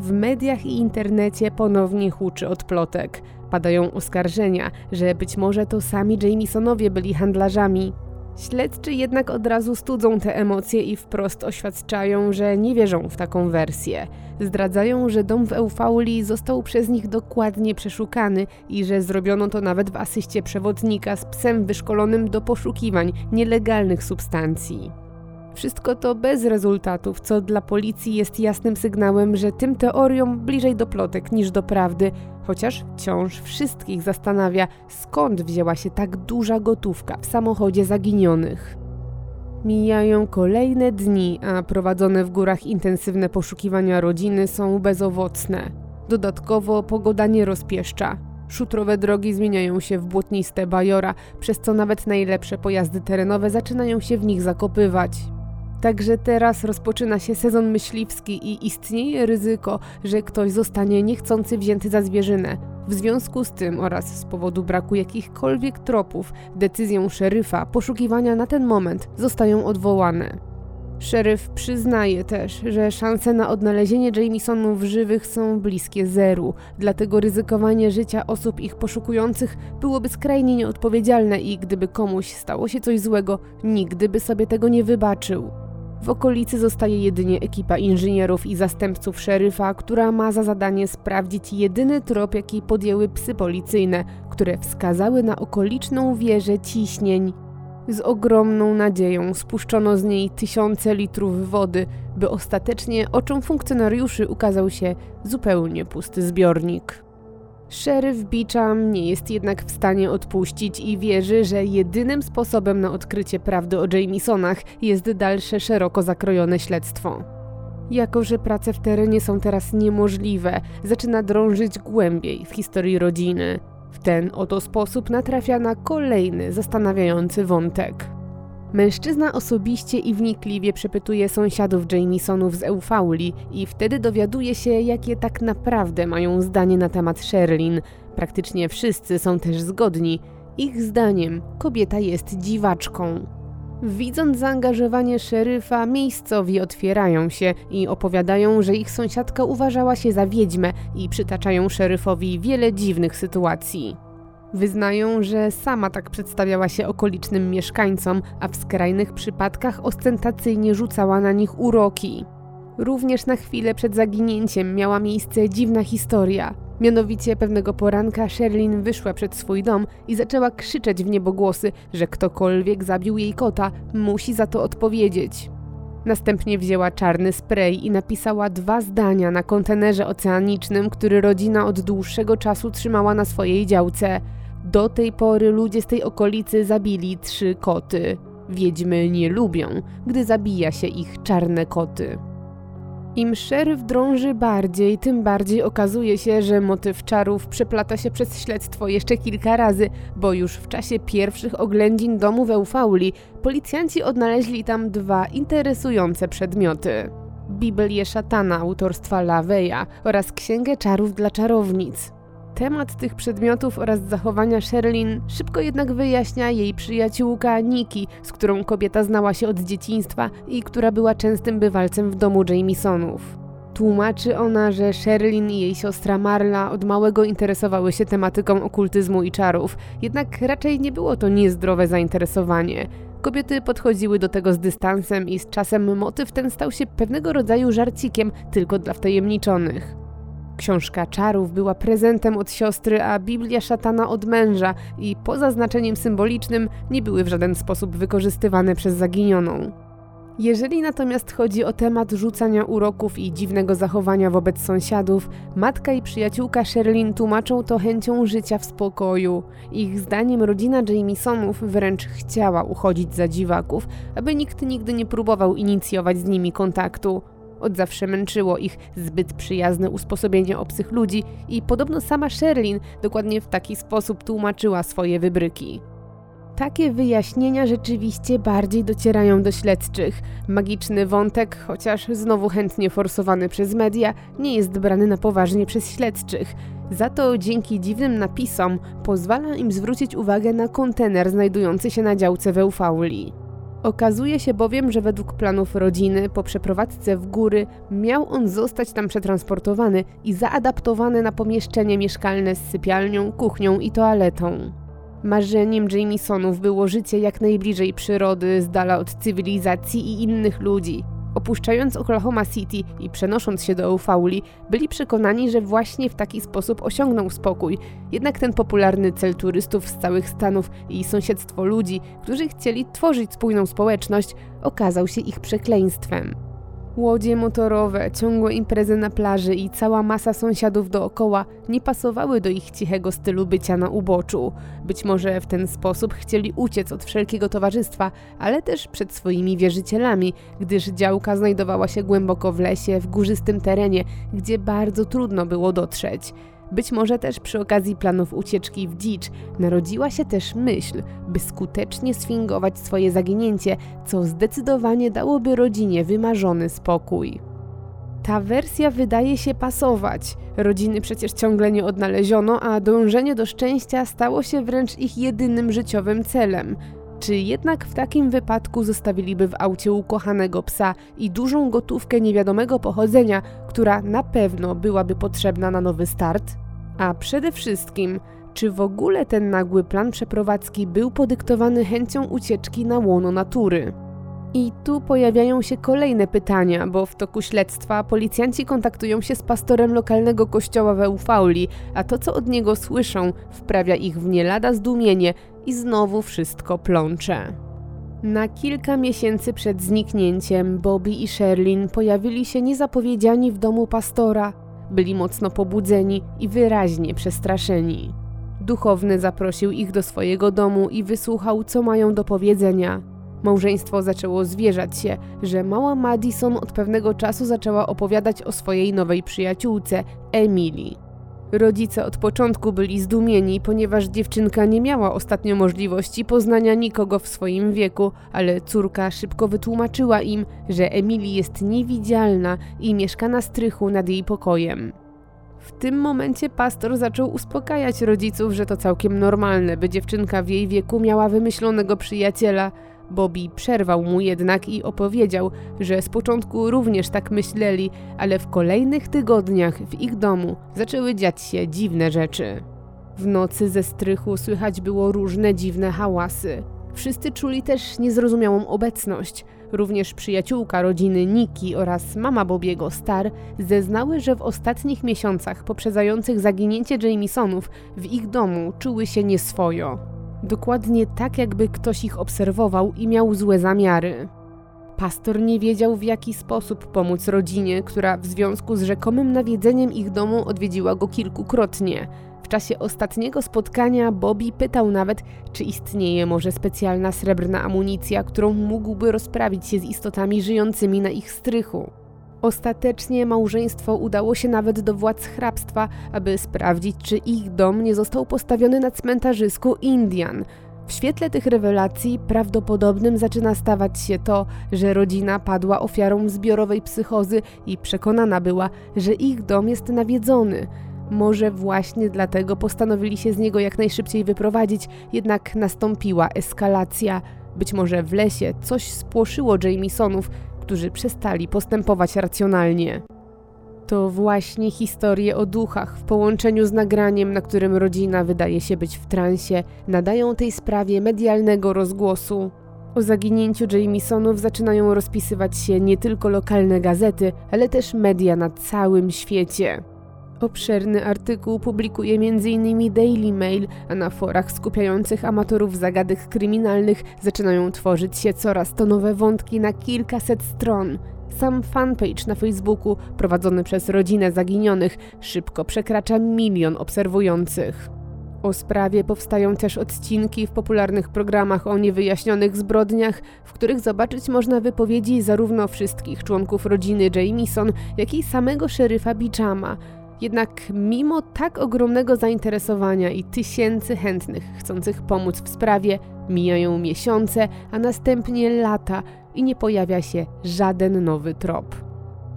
W mediach i internecie ponownie huczy od plotek. Padają oskarżenia, że być może to sami Jamesonowie byli handlarzami. Śledczy jednak od razu studzą te emocje i wprost oświadczają, że nie wierzą w taką wersję. Zdradzają, że dom w Eufauli został przez nich dokładnie przeszukany i że zrobiono to nawet w asyście przewodnika z psem wyszkolonym do poszukiwań nielegalnych substancji. Wszystko to bez rezultatów, co dla policji jest jasnym sygnałem, że tym teoriom bliżej do plotek niż do prawdy, chociaż wciąż wszystkich zastanawia, skąd wzięła się tak duża gotówka w samochodzie zaginionych. Mijają kolejne dni, a prowadzone w górach intensywne poszukiwania rodziny są bezowocne. Dodatkowo pogoda nie rozpieszcza. Szutrowe drogi zmieniają się w błotniste bajora, przez co nawet najlepsze pojazdy terenowe zaczynają się w nich zakopywać. Także teraz rozpoczyna się sezon myśliwski i istnieje ryzyko, że ktoś zostanie niechcący wzięty za zwierzynę. W związku z tym oraz z powodu braku jakichkolwiek tropów, decyzją szeryfa poszukiwania na ten moment zostają odwołane. Szeryf przyznaje też, że szanse na odnalezienie Jamesonów żywych są bliskie zeru, dlatego ryzykowanie życia osób ich poszukujących byłoby skrajnie nieodpowiedzialne i gdyby komuś stało się coś złego, nigdy by sobie tego nie wybaczył. W okolicy zostaje jedynie ekipa inżynierów i zastępców szeryfa, która ma za zadanie sprawdzić jedyny trop, jaki podjęły psy policyjne, które wskazały na okoliczną wieżę ciśnień. Z ogromną nadzieją spuszczono z niej tysiące litrów wody, by ostatecznie oczom funkcjonariuszy ukazał się zupełnie pusty zbiornik. Szeryf Beecham nie jest jednak w stanie odpuścić i wierzy, że jedynym sposobem na odkrycie prawdy o Jamesonach jest dalsze szeroko zakrojone śledztwo. Jako, że prace w terenie są teraz niemożliwe, zaczyna drążyć głębiej w historii rodziny. W ten oto sposób natrafia na kolejny zastanawiający wątek. Mężczyzna osobiście i wnikliwie przepytuje sąsiadów Jamesonów z Eufauli i wtedy dowiaduje się, jakie tak naprawdę mają zdanie na temat Sherlin. Praktycznie wszyscy są też zgodni. Ich zdaniem kobieta jest dziwaczką. Widząc zaangażowanie szeryfa, miejscowi otwierają się i opowiadają, że ich sąsiadka uważała się za wiedźmę i przytaczają szeryfowi wiele dziwnych sytuacji. Wyznają, że sama tak przedstawiała się okolicznym mieszkańcom, a w skrajnych przypadkach ostentacyjnie rzucała na nich uroki. Również na chwilę przed zaginięciem miała miejsce dziwna historia. Mianowicie pewnego poranka Sherlin wyszła przed swój dom i zaczęła krzyczeć w niebogłosy, że ktokolwiek zabił jej kota, musi za to odpowiedzieć. Następnie wzięła czarny spray i napisała dwa zdania na kontenerze oceanicznym, który rodzina od dłuższego czasu trzymała na swojej działce – do tej pory ludzie z tej okolicy zabili trzy koty. Wiedźmy nie lubią, gdy zabija się ich czarne koty. Im szeryf drąży bardziej, tym bardziej okazuje się, że motyw czarów przeplata się przez śledztwo jeszcze kilka razy, bo już w czasie pierwszych oględzin domu w Eufauli policjanci odnaleźli tam dwa interesujące przedmioty. Biblię szatana autorstwa Laveya oraz księgę czarów dla czarownic. Temat tych przedmiotów oraz zachowania Sherlin szybko jednak wyjaśnia jej przyjaciółka Nikki, z którą kobieta znała się od dzieciństwa i która była częstym bywalcem w domu Jamesonów. Tłumaczy ona, że Sherlin i jej siostra Marla od małego interesowały się tematyką okultyzmu i czarów, jednak raczej nie było to niezdrowe zainteresowanie. Kobiety podchodziły do tego z dystansem i z czasem motyw ten stał się pewnego rodzaju żarcikiem tylko dla wtajemniczonych. Książka czarów była prezentem od siostry, a Biblia szatana od męża i poza znaczeniem symbolicznym nie były w żaden sposób wykorzystywane przez zaginioną. Jeżeli natomiast chodzi o temat rzucania uroków i dziwnego zachowania wobec sąsiadów, matka i przyjaciółka Sherlin tłumaczą to chęcią życia w spokoju. Ich zdaniem rodzina Jamesonów wręcz chciała uchodzić za dziwaków, aby nikt nigdy nie próbował inicjować z nimi kontaktu. Od zawsze męczyło ich zbyt przyjazne usposobienie obcych ludzi i podobno sama Sherlin dokładnie w taki sposób tłumaczyła swoje wybryki. Takie wyjaśnienia rzeczywiście bardziej docierają do śledczych. Magiczny wątek, chociaż znowu chętnie forsowany przez media, nie jest brany na poważnie przez śledczych. Za to dzięki dziwnym napisom pozwala im zwrócić uwagę na kontener znajdujący się na działce w Eufauli. Okazuje się bowiem, że według planów rodziny po przeprowadzce w góry miał on zostać tam przetransportowany i zaadaptowany na pomieszczenie mieszkalne z sypialnią, kuchnią i toaletą. Marzeniem Jamesonów było życie jak najbliżej przyrody, z dala od cywilizacji i innych ludzi. Opuszczając Oklahoma City i przenosząc się do Eufauli, byli przekonani, że właśnie w taki sposób osiągną spokój. Jednak ten popularny cel turystów z całych Stanów i sąsiedztwo ludzi, którzy chcieli tworzyć spójną społeczność, okazał się ich przekleństwem. Łodzie motorowe, ciągłe imprezy na plaży i cała masa sąsiadów dookoła nie pasowały do ich cichego stylu bycia na uboczu. Być może w ten sposób chcieli uciec od wszelkiego towarzystwa, ale też przed swoimi wierzycielami, gdyż działka znajdowała się głęboko w lesie, w górzystym terenie, gdzie bardzo trudno było dotrzeć. Być może też przy okazji planów ucieczki w dzicz narodziła się też myśl, by skutecznie sfingować swoje zaginięcie, co zdecydowanie dałoby rodzinie wymarzony spokój. Ta wersja wydaje się pasować. Rodziny przecież ciągle nie odnaleziono, a dążenie do szczęścia stało się wręcz ich jedynym życiowym celem. Czy jednak w takim wypadku zostawiliby w aucie ukochanego psa i dużą gotówkę niewiadomego pochodzenia, która na pewno byłaby potrzebna na nowy start? A przede wszystkim, czy w ogóle ten nagły plan przeprowadzki był podyktowany chęcią ucieczki na łono natury? I tu pojawiają się kolejne pytania, bo w toku śledztwa policjanci kontaktują się z pastorem lokalnego kościoła w Eufauli, a to co od niego słyszą wprawia ich w nie lada zdumienie i znowu wszystko plącze. Na kilka miesięcy przed zniknięciem Bobby i Sherlin pojawili się niezapowiedziani w domu pastora. Byli mocno pobudzeni i wyraźnie przestraszeni. Duchowny zaprosił ich do swojego domu i wysłuchał, co mają do powiedzenia. Małżeństwo zaczęło zwierzać się, że mała Madison od pewnego czasu zaczęła opowiadać o swojej nowej przyjaciółce, Emily. Rodzice od początku byli zdumieni, ponieważ dziewczynka nie miała ostatnio możliwości poznania nikogo w swoim wieku, ale córka szybko wytłumaczyła im, że Emily jest niewidzialna i mieszka na strychu nad jej pokojem. W tym momencie pastor zaczął uspokajać rodziców, że to całkiem normalne, by dziewczynka w jej wieku miała wymyślonego przyjaciela, Bobby przerwał mu jednak i opowiedział, że z początku również tak myśleli, ale w kolejnych tygodniach w ich domu zaczęły dziać się dziwne rzeczy. W nocy ze strychu słychać było różne dziwne hałasy. Wszyscy czuli też niezrozumiałą obecność. Również przyjaciółka rodziny Niki oraz mama Bobiego Star zeznały, że w ostatnich miesiącach poprzedzających zaginięcie Jamesonów w ich domu czuły się nieswojo. Dokładnie tak, jakby ktoś ich obserwował i miał złe zamiary. Pastor nie wiedział, w jaki sposób pomóc rodzinie, która w związku z rzekomym nawiedzeniem ich domu odwiedziła go kilkukrotnie. W czasie ostatniego spotkania Bobby pytał nawet, czy istnieje może specjalna srebrna amunicja, którą mógłby rozprawić się z istotami żyjącymi na ich strychu. Ostatecznie małżeństwo udało się nawet do władz hrabstwa, aby sprawdzić, czy ich dom nie został postawiony na cmentarzysku Indian. W świetle tych rewelacji prawdopodobnym zaczyna stawać się to, że rodzina padła ofiarą zbiorowej psychozy i przekonana była, że ich dom jest nawiedzony. Może właśnie dlatego postanowili się z niego jak najszybciej wyprowadzić, jednak nastąpiła eskalacja. Być może w lesie coś spłoszyło Jamesonów, którzy przestali postępować racjonalnie. To właśnie historie o duchach w połączeniu z nagraniem, na którym rodzina wydaje się być w transie, nadają tej sprawie medialnego rozgłosu. O zaginięciu Jamisonów zaczynają rozpisywać się nie tylko lokalne gazety, ale też media na całym świecie. Obszerny artykuł publikuje m.in. Daily Mail, a na forach skupiających amatorów zagadek kryminalnych zaczynają tworzyć się coraz to nowe wątki na kilkaset stron. Sam fanpage na Facebooku, prowadzony przez rodzinę zaginionych, szybko przekracza milion obserwujących. O sprawie powstają też odcinki w popularnych programach o niewyjaśnionych zbrodniach, w których zobaczyć można wypowiedzi zarówno wszystkich członków rodziny Jamison, jak i samego szeryfa Bichama. Jednak mimo tak ogromnego zainteresowania i tysięcy chętnych chcących pomóc w sprawie, mijają miesiące, a następnie lata i nie pojawia się żaden nowy trop.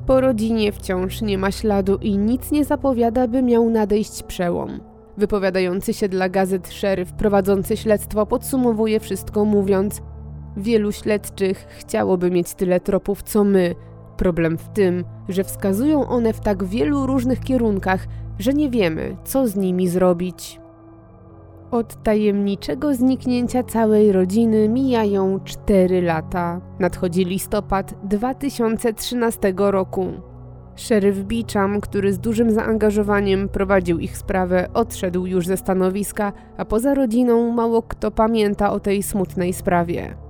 Po rodzinie wciąż nie ma śladu i nic nie zapowiada, by miał nadejść przełom. Wypowiadający się dla gazet szeryf prowadzący śledztwo podsumowuje wszystko mówiąc: Wielu śledczych chciałoby mieć tyle tropów co my. Problem w tym, że wskazują one w tak wielu różnych kierunkach, że nie wiemy, co z nimi zrobić. Od tajemniczego zniknięcia całej rodziny mijają 4 lata. Nadchodzi listopad 2013 roku. Szeryf Beecham, który z dużym zaangażowaniem prowadził ich sprawę, odszedł już ze stanowiska, a poza rodziną mało kto pamięta o tej smutnej sprawie.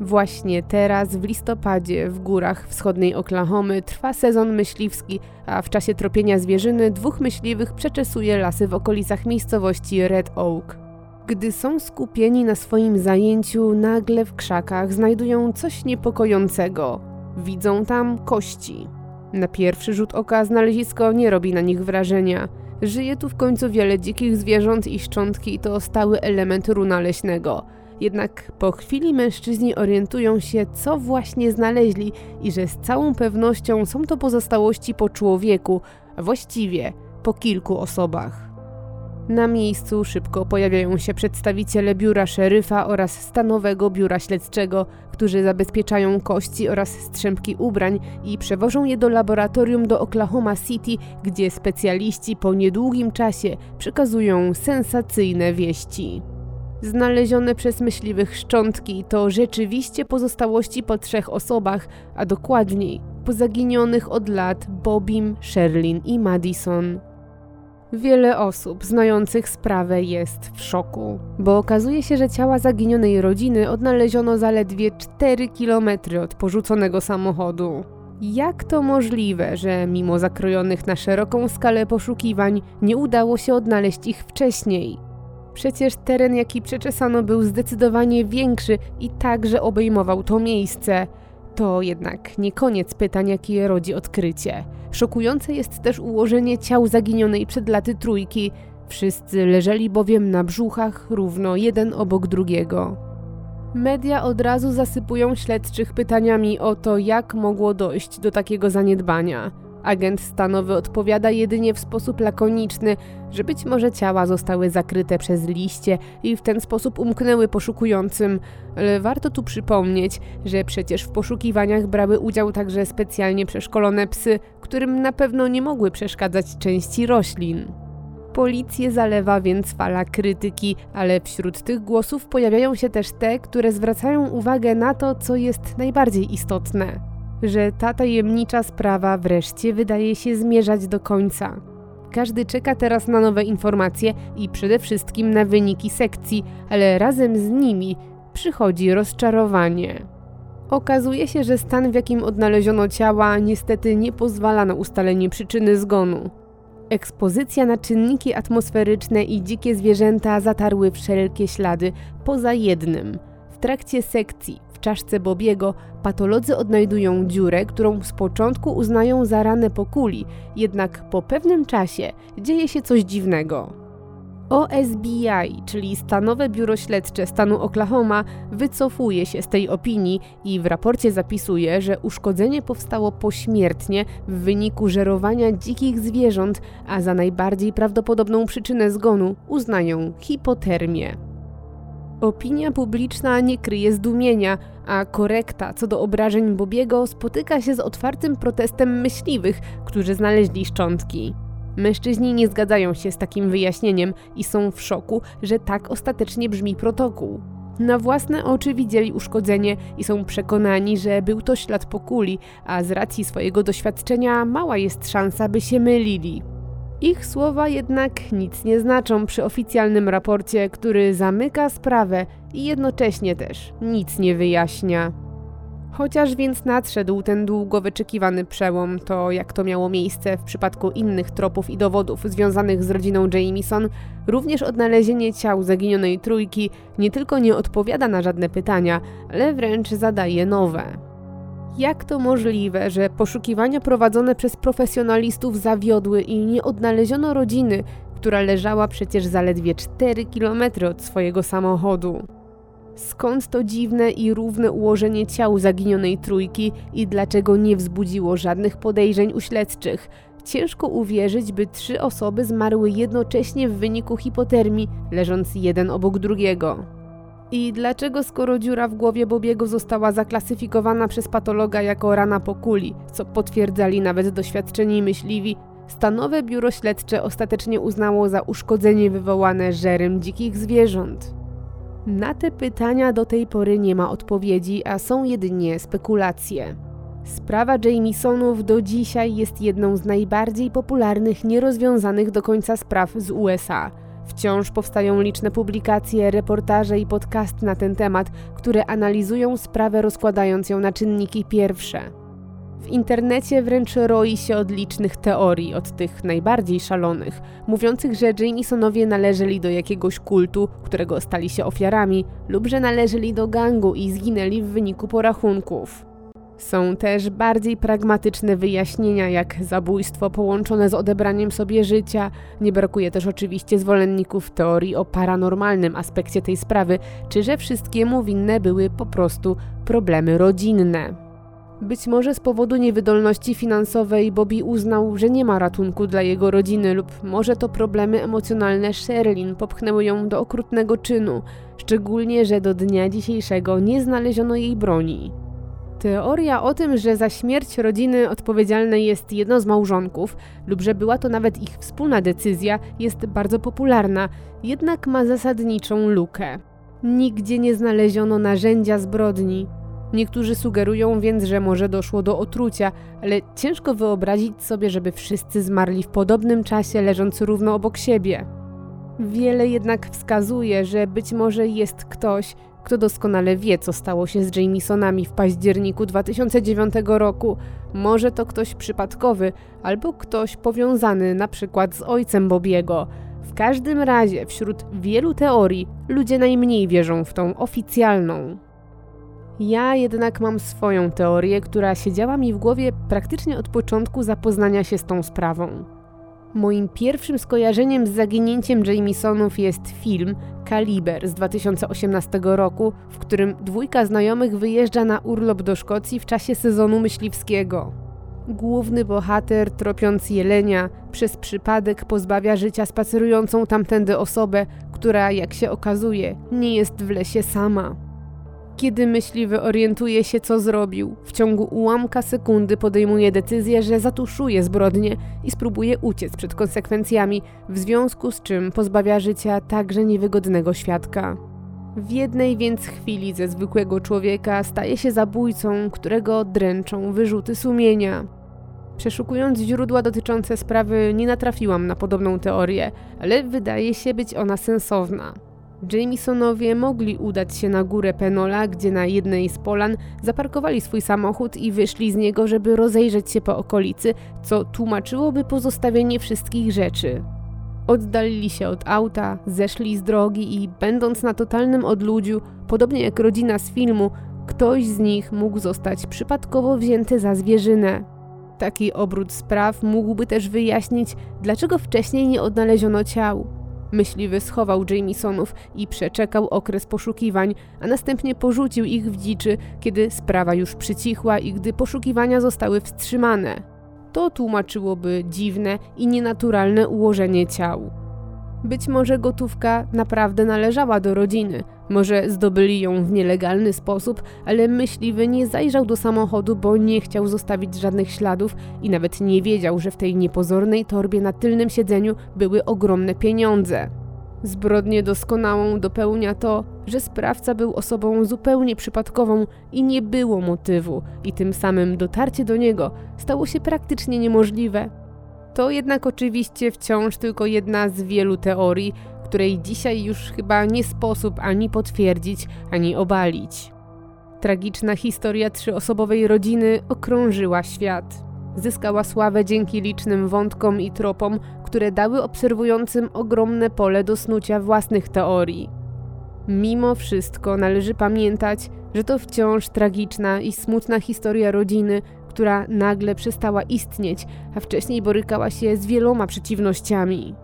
Właśnie teraz, w listopadzie, w górach wschodniej Oklahomy trwa sezon myśliwski, a w czasie tropienia zwierzyny dwóch myśliwych przeczesuje lasy w okolicach miejscowości Red Oak. Gdy są skupieni na swoim zajęciu, nagle w krzakach znajdują coś niepokojącego. Widzą tam kości. Na pierwszy rzut oka znalezisko nie robi na nich wrażenia. Żyje tu w końcu wiele dzikich zwierząt i szczątki to stały element runa leśnego. Jednak po chwili mężczyźni orientują się, co właśnie znaleźli i że z całą pewnością są to pozostałości po człowieku, właściwie po kilku osobach. Na miejscu szybko pojawiają się przedstawiciele biura szeryfa oraz stanowego biura śledczego, którzy zabezpieczają kości oraz strzępki ubrań i przewożą je do laboratorium do Oklahoma City, gdzie specjaliści po niedługim czasie przekazują sensacyjne wieści. Znalezione przez myśliwych szczątki to rzeczywiście pozostałości po trzech osobach, a dokładniej po zaginionych od lat Bobim, Sherlin i Madison. Wiele osób znających sprawę jest w szoku, bo okazuje się, że ciała zaginionej rodziny odnaleziono zaledwie 4 km od porzuconego samochodu. Jak to możliwe, że mimo zakrojonych na szeroką skalę poszukiwań nie udało się odnaleźć ich wcześniej? Przecież teren, jaki przeczesano, był zdecydowanie większy i także obejmował to miejsce. To jednak nie koniec pytań, jakie rodzi odkrycie. Szokujące jest też ułożenie ciał zaginionej przed laty trójki. Wszyscy leżeli bowiem na brzuchach równo jeden obok drugiego. Media od razu zasypują śledczych pytaniami o to, jak mogło dojść do takiego zaniedbania. Agent stanowy odpowiada jedynie w sposób lakoniczny, że być może ciała zostały zakryte przez liście i w ten sposób umknęły poszukującym, ale warto tu przypomnieć, że przecież w poszukiwaniach brały udział także specjalnie przeszkolone psy, którym na pewno nie mogły przeszkadzać części roślin. Policję zalewa więc fala krytyki, ale wśród tych głosów pojawiają się też te, które zwracają uwagę na to, co jest najbardziej istotne że ta tajemnicza sprawa wreszcie wydaje się zmierzać do końca. Każdy czeka teraz na nowe informacje i przede wszystkim na wyniki sekcji, ale razem z nimi przychodzi rozczarowanie. Okazuje się, że stan, w jakim odnaleziono ciała, niestety nie pozwala na ustalenie przyczyny zgonu. Ekspozycja na czynniki atmosferyczne i dzikie zwierzęta zatarły wszelkie ślady, poza jednym. W trakcie sekcji czaszce Bobiego patolodzy odnajdują dziurę, którą z początku uznają za ranę po kuli, jednak po pewnym czasie dzieje się coś dziwnego. OSBI, czyli Stanowe Biuro Śledcze stanu Oklahoma, wycofuje się z tej opinii i w raporcie zapisuje, że uszkodzenie powstało pośmiertnie w wyniku żerowania dzikich zwierząt, a za najbardziej prawdopodobną przyczynę zgonu uznają hipotermię. Opinia publiczna nie kryje zdumienia, a korekta co do obrażeń Bobiego spotyka się z otwartym protestem myśliwych, którzy znaleźli szczątki. Mężczyźni nie zgadzają się z takim wyjaśnieniem i są w szoku, że tak ostatecznie brzmi protokół. Na własne oczy widzieli uszkodzenie i są przekonani, że był to ślad po kuli, a z racji swojego doświadczenia mała jest szansa, by się mylili. Ich słowa jednak nic nie znaczą przy oficjalnym raporcie, który zamyka sprawę i jednocześnie też nic nie wyjaśnia. Chociaż więc nadszedł ten długo wyczekiwany przełom, to jak to miało miejsce w przypadku innych tropów i dowodów związanych z rodziną Jamieson, również odnalezienie ciał zaginionej trójki nie tylko nie odpowiada na żadne pytania, ale wręcz zadaje nowe. Jak to możliwe, że poszukiwania prowadzone przez profesjonalistów zawiodły i nie odnaleziono rodziny, która leżała przecież zaledwie 4 km od swojego samochodu? Skąd to dziwne i równe ułożenie ciał zaginionej trójki i dlaczego nie wzbudziło żadnych podejrzeń u śledczych? Ciężko uwierzyć, by trzy osoby zmarły jednocześnie w wyniku hipotermii, leżąc jeden obok drugiego. I dlaczego skoro dziura w głowie Bobiego została zaklasyfikowana przez patologa jako rana po kuli, co potwierdzali nawet doświadczeni myśliwi, stanowe biuro śledcze ostatecznie uznało za uszkodzenie wywołane żerem dzikich zwierząt? Na te pytania do tej pory nie ma odpowiedzi, a są jedynie spekulacje. Sprawa Jamisonów do dzisiaj jest jedną z najbardziej popularnych, nierozwiązanych do końca spraw z USA. Wciąż powstają liczne publikacje, reportaże i podcasty na ten temat, które analizują sprawę rozkładając ją na czynniki pierwsze. W internecie wręcz roi się od licznych teorii, od tych najbardziej szalonych, mówiących, że Jamesonowie należeli do jakiegoś kultu, którego stali się ofiarami, lub że należeli do gangu i zginęli w wyniku porachunków. Są też bardziej pragmatyczne wyjaśnienia, jak zabójstwo połączone z odebraniem sobie życia. Nie brakuje też oczywiście zwolenników teorii o paranormalnym aspekcie tej sprawy, czy że wszystkiemu winne były po prostu problemy rodzinne. Być może z powodu niewydolności finansowej Bobby uznał, że nie ma ratunku dla jego rodziny, lub może to problemy emocjonalne Sherlin popchnęły ją do okrutnego czynu, szczególnie, że do dnia dzisiejszego nie znaleziono jej broni. Teoria o tym, że za śmierć rodziny odpowiedzialne jest jedno z małżonków, lub że była to nawet ich wspólna decyzja, jest bardzo popularna, jednak ma zasadniczą lukę. Nigdzie nie znaleziono narzędzia zbrodni, Niektórzy sugerują więc, że może doszło do otrucia, ale ciężko wyobrazić sobie, żeby wszyscy zmarli w podobnym czasie, leżąc równo obok siebie. Wiele jednak wskazuje, że być może jest ktoś, kto doskonale wie, co stało się z Jamesonami w październiku 2009 roku. Może to ktoś przypadkowy, albo ktoś powiązany na przykład z ojcem Bobiego. W każdym razie, wśród wielu teorii, ludzie najmniej wierzą w tą oficjalną. Ja jednak mam swoją teorię, która siedziała mi w głowie praktycznie od początku zapoznania się z tą sprawą. Moim pierwszym skojarzeniem z zaginięciem Jamesonów jest film Kaliber z 2018 roku, w którym dwójka znajomych wyjeżdża na urlop do Szkocji w czasie sezonu myśliwskiego. Główny bohater, tropiąc jelenia, przez przypadek pozbawia życia spacerującą tamtędy osobę, która, jak się okazuje, nie jest w lesie sama. Kiedy myśliwy orientuje się, co zrobił, w ciągu ułamka sekundy podejmuje decyzję, że zatuszuje zbrodnię i spróbuje uciec przed konsekwencjami, w związku z czym pozbawia życia także niewygodnego świadka. W jednej więc chwili ze zwykłego człowieka staje się zabójcą, którego dręczą wyrzuty sumienia. Przeszukując źródła dotyczące sprawy, nie natrafiłam na podobną teorię, ale wydaje się być ona sensowna. Jamesonowie mogli udać się na górę Penola, gdzie na jednej z polan zaparkowali swój samochód i wyszli z niego, żeby rozejrzeć się po okolicy, co tłumaczyłoby pozostawienie wszystkich rzeczy. Oddalili się od auta, zeszli z drogi i, będąc na totalnym odludziu, podobnie jak rodzina z filmu, ktoś z nich mógł zostać przypadkowo wzięty za zwierzynę. Taki obrót spraw mógłby też wyjaśnić, dlaczego wcześniej nie odnaleziono ciał. Myśliwy schował Jamesonów i przeczekał okres poszukiwań, a następnie porzucił ich w dziczy, kiedy sprawa już przycichła i gdy poszukiwania zostały wstrzymane. To tłumaczyłoby dziwne i nienaturalne ułożenie ciał. Być może gotówka naprawdę należała do rodziny, może zdobyli ją w nielegalny sposób, ale myśliwy nie zajrzał do samochodu, bo nie chciał zostawić żadnych śladów i nawet nie wiedział, że w tej niepozornej torbie na tylnym siedzeniu były ogromne pieniądze. Zbrodnię doskonałą dopełnia to, że sprawca był osobą zupełnie przypadkową i nie było motywu, i tym samym dotarcie do niego stało się praktycznie niemożliwe. To jednak oczywiście wciąż tylko jedna z wielu teorii, której dzisiaj już chyba nie sposób ani potwierdzić, ani obalić. Tragiczna historia trzyosobowej rodziny okrążyła świat. Zyskała sławę dzięki licznym wątkom i tropom, które dały obserwującym ogromne pole do snucia własnych teorii. Mimo wszystko należy pamiętać, że to wciąż tragiczna i smutna historia rodziny, która nagle przestała istnieć, a wcześniej borykała się z wieloma przeciwnościami.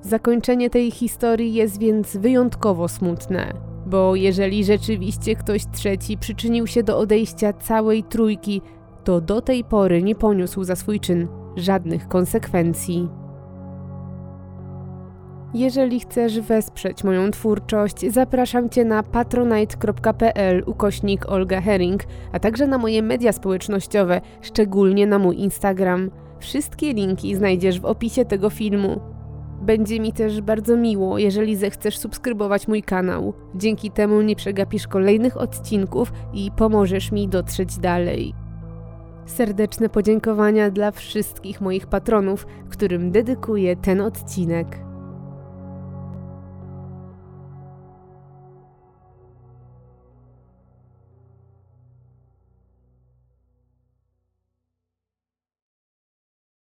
Zakończenie tej historii jest więc wyjątkowo smutne, bo jeżeli rzeczywiście ktoś trzeci przyczynił się do odejścia całej trójki, to do tej pory nie poniósł za swój czyn żadnych konsekwencji. Jeżeli chcesz wesprzeć moją twórczość, zapraszam Cię na patronite.pl ukośnik Olga Herring, a także na moje media społecznościowe, szczególnie na mój Instagram. Wszystkie linki znajdziesz w opisie tego filmu. Będzie mi też bardzo miło, jeżeli zechcesz subskrybować mój kanał. Dzięki temu nie przegapisz kolejnych odcinków i pomożesz mi dotrzeć dalej. Serdeczne podziękowania dla wszystkich moich patronów, którym dedykuję ten odcinek.